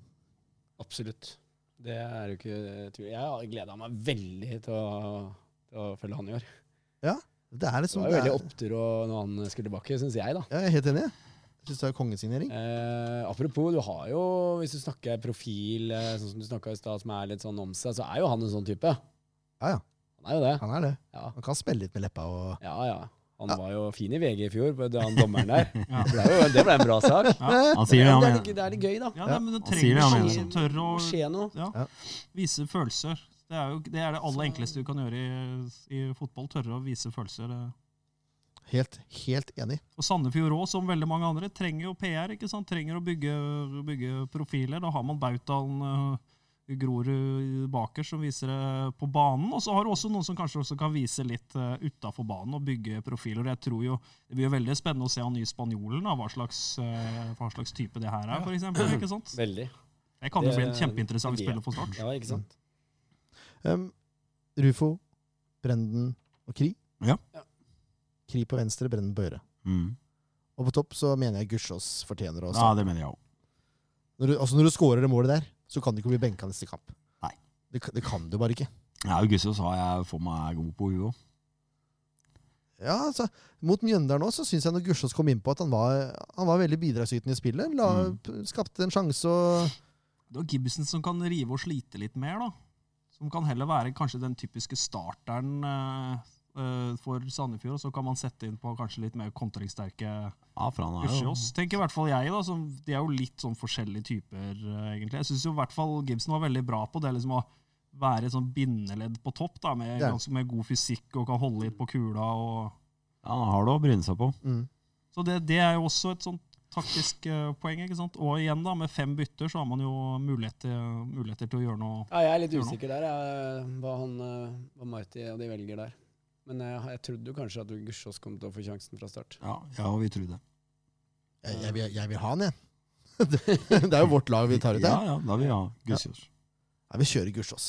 Absolutt. Det er jo ikke tvil. Jeg har gleda meg veldig til å, til å følge han i år. Det er Det liksom var jo veldig opptur når han skulle tilbake, syns jeg, da. Ja, Jeg er helt enig. Jeg syns det er kongesignering. Eh, apropos, du har jo, hvis du snakker profil, eh, sånn som du snakka i stad, som er litt sånn om seg, så er jo han en sånn type. Ja, ja. Han er jo det. Han er det. Ja, Han kan spille litt med leppa og ja. ja. Han var jo fin i VG i fjor, på han dommeren der. Ja. Det, ble jo, det ble en bra sak. Han sier det, han det, er mener. litt, det er litt gøy, da. Ja, det, men det Han sier trenger han noen som tør å skje noe. ja, Ja. vise følelser. Det er jo det, er det aller enkleste du kan gjøre i, i fotball. Tørre å vise følelser. Helt, helt enig. Og Sandefjord òg, som veldig mange andre, trenger jo PR. ikke sant? Trenger å bygge, bygge profiler. Da har man bautaen uh, Grorud baker som viser det på banen. Og så har du også noen som kanskje også kan vise litt uh, utafor banen og bygge profiler. Jeg tror jo Det blir jo veldig spennende å se han nye spanjolen, da, hva slags, uh, hva slags type det her er, for eksempel, ikke sant? Veldig. Det kan jo bli en kjempeinteressant spiller for Start. Ja, ikke sant? Um, Rufo, Brenden og Kri. Ja. Ja. Kri på venstre, Brenden på høyre. Mm. Og på topp så mener jeg Gussiås fortjener også Ja, det mener jeg også. når, du, altså når du scorer det målet der, så kan du ikke bli benka neste kamp. Nei. Det, det kan du bare ikke. Ja, Augusto sa jeg for meg er god på huet òg. Ja, altså, Mot Mjøndalen også, så syns jeg når Gussiås kom inn på at han var, han var veldig bidragsytende i spillet. La, Mm. Skapte en sjanse og Det var Gibson som kan rive og slite litt mer, da. Som kan heller være kanskje den typiske starteren eh, for Sandefjord. Og så kan man sette inn på kanskje litt mer kontringssterke Ja, Ushios. Tenker i hvert fall jeg, da. Som, de er jo litt sånn forskjellige typer, eh, egentlig. Jeg syns i hvert fall Gibson var veldig bra på det liksom å være et sånn bindeledd på topp, da, med, ganske med god fysikk og kan holde litt på kula. og ja, Han har det å bryne seg på. mm. Så det, det er jo også et sånt taktisk uh, poeng. ikke sant? Og igjen, da, med fem bytter så har man jo muligheter, muligheter til å gjøre noe. Ja, jeg er litt usikker der, jeg, hva, han, eh, hva Marty og de velger der. Men jeg, jeg trodde jo kanskje at Gussiås kom til å få sjansen fra start. Ja, ja vi tror det. jeg, jeg, vil- jeg vil ha han, jeg. det, er jo vårt lag vi tar ut Ja, her. ja, da vil vi ha Gussiås. Ja, vi kjører Gussiås.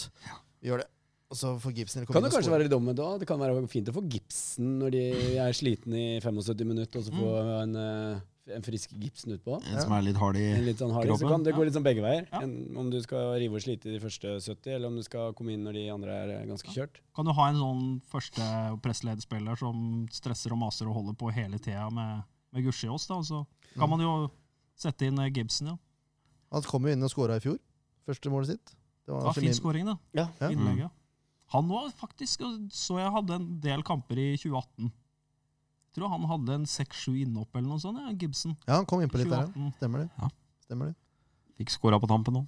Vi gjør det. Og så får Gibson komme Kan det kanskje være litt dumt da? Det kan være fint å få Gibson når de er slitne i 75 minutter, og så få en, eh, en frisk gipsen utpå. En som er litt hard i En litt sånn så kroppen, kan det gå litt sånn begge veier. Ja. En, om du skal rive og slite i de første 70, eller om du skal komme inn når de andre er eh, ganske kjørt. Kan du ha en sånn første presslederspiller som stresser og maser og holder på hele tida med, med Gushiås, da, så kan man jo sette inn eh, Gibson, ja. Han kom jo inn og skåra i fjor. Første målet sitt. Det Det var var fin skåring, da. Ja. Ja. Innlegget. Han var faktisk Så jeg hadde en del kamper i 2018. Tror han hadde en seks-sju innhopp eller noe sånt, ja, Gibson. Ja, han kom innpå litt der, ja. Stemmer det. Ja. Stemmer det. Fikk skåra på tampen nå.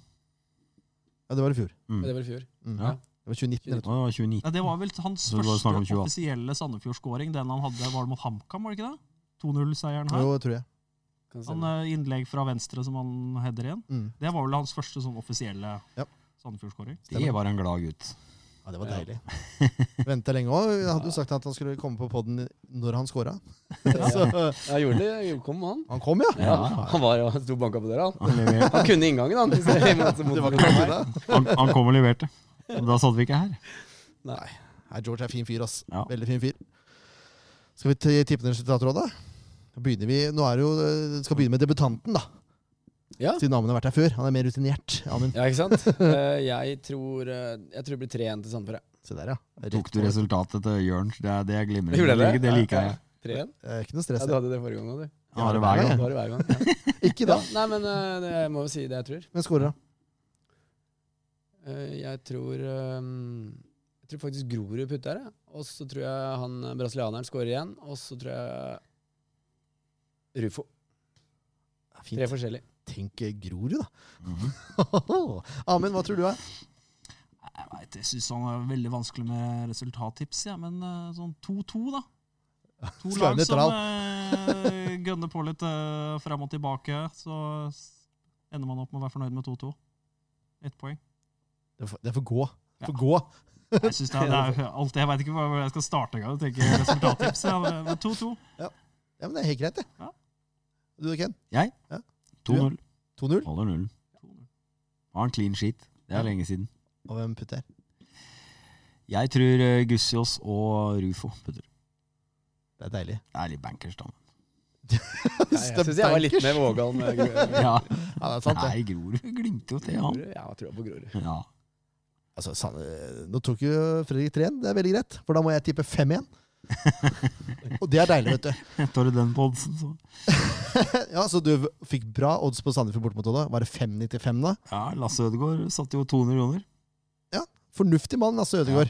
Ja, det var i fjor. Mm. Det var i fjor. Mm. Ja. Det var 2019. eller Det var 2019. Ja, det var vel hans det første offisielle Sandefjord-skåring. Den han hadde, var det mot HamKam, var det ikke det? 2-0-seieren her. Jo, tror jeg. Kan Han eh, Innlegg fra venstre som han header igjen. Mm. Det var vel hans første sånn offisielle Ja. Sandefjord-skåring. Det var en glad gutt. Ja, det var Ja. deilig. Venta lenge òg. Hadde jo sagt at han skulle komme på poden når han scora. Ja. Gjorde det. Kom han. han kom, ja. Ja, han var jo sto og banka på døra. Han. Han, kunne inngangen, han. han, han kom og leverte. Da satt vi ikke her. Nei. George er fin fyr, ass. Ja. Veldig fin fyr. Skal vi tippe ned resultatrådet? Begynner vi, nå er det jo, eh, skal begynne med debutanten, da. Ja. Siden Amund har vært her før. Han er mer rutinert. Amund. ja, ikke sant? Eh, jeg tror eh, Jeg tror det blir 3-1 til Sandefjord. Se der, ja. Rett Tok du mål. resultatet til Jørn? Det, er- det er glimrende. Gjorde jeg Det, det liker jeg. 3-1? Eh, Ikke noe stress. Ja, du hadde det forrige gang òg, du. Han har det hver gang. du har det hver gang. Ja. Ikke da. Ja, nei, men eh, det, jeg må jo si det jeg tror. Men skårer, da? Eh, jeg tror eh, Jeg tror faktisk Grorud putter her. jeg. Og så tror jeg han eh, brasilianeren skårer igjen. Og så tror jeg Rufo. Ja, Tre Fint. forskjellige. Tenk Grorud, da. Mhm. Amund, hva tror du er? Jeg vet, jeg syns han er veldig vanskelig med resultattips, ja, men eh, sånn 2-2, da. To lag som uh, gønner på litt uh, frem og tilbake, så ender man opp med å være fornøyd med 2-2. Ett poeng. Det får, det får gå. Det Ja. gå. Jeg synes det, er, det er alt, jeg veit ikke hvor jeg skal starte engang. Tenker resultattips. Ja, men 2-2. Ja, men det er helt greit, det. Ja. Du da, Ken? Jeg? Ja. 2-0. 2-0. Holder nullen. Har en clean sheet. Det er Ja. lenge siden. Og hvem putter? Jeg tror eh, Gussiås og Rufo putter. Det er deilig. Det er litt bankers, da. Nei, jeg syns jeg var litt mer vågal med Grorud. Ja. Ja, det er sant, det. Nei, Grorud glimter jo til, han. Jeg tror på Grorud. Ja. Altså, nå tok jo Fredrik 3-1, det er veldig greit. For da må jeg tippe 5-1. Og det er deilig, vet du. Tar du den på oddsen, så Ja, Så du fikk bra odds på Sandefjord borte mot Odda. Var det 5,95 da? Ja, Lasse Ødegaard satte jo 200 kroner. Fornuftig mann, Lasse Ødegaard.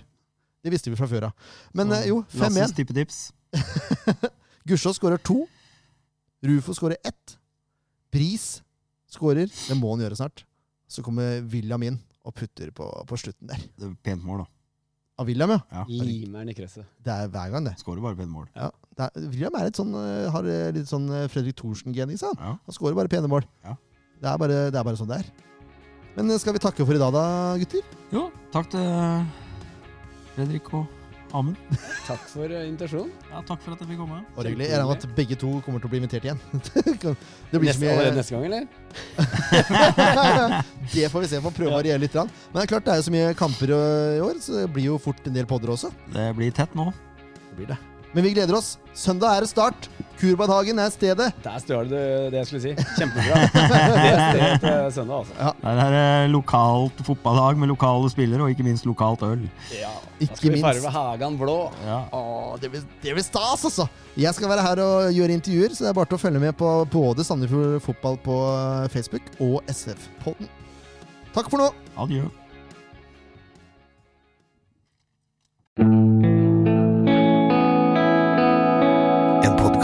Det visste vi fra før av. Men Så eh, jo, 5-1. tippetips. Gussiås skårer to. Rufo skårer ett. Bris skårer. Det må han gjøre snart. Så kommer William inn og putter på, på slutten der. Det er pent mål, da. Av William, ja. Ja. Limeren i kresset. Det er hver gang, det. Skårer bare pene mål. Ja. det er, William er litt sånn, eh, har eh, litt sånn eh, Fredrik Thorsen-gen i seg. Ja. Han skårer bare pene mål. Ja. Det, er bare, det er bare sånn det er. Men skal vi takke for i dag, da, gutter? Jo, takk til Fredrik og Amund. Takk for eh, invitasjonen. Ja, takk for at jeg fikk komme. Og regler. Jeg regner med at begge to kommer til å bli invitert igjen. det blir så Neste, allerede mye neste gang, eller? Det får vi se. Man prøver å variere litt. Men det er klart det er jo så mye kamper i år, så det blir jo fort en del podder også. Det blir tett nå. Det blir det. Men vi gleder oss. Søndag er det start. Kurbadhagen er stedet. Der stjal du det jeg skulle si. Kjempebra. Det er stedet til søndag, altså. Der er det lokalt fotballag med lokale spillere, og ikke minst lokalt øl. Ja. Ikke Da skal vi minst. farge Hagan blå. Ja. Åh, det blir, det blir stas, altså! Jeg skal være her og gjøre intervjuer, så det er bare til å følge med på både Sandefjord Fotball på Facebook og SF-podden. Takk for nå! Adjø.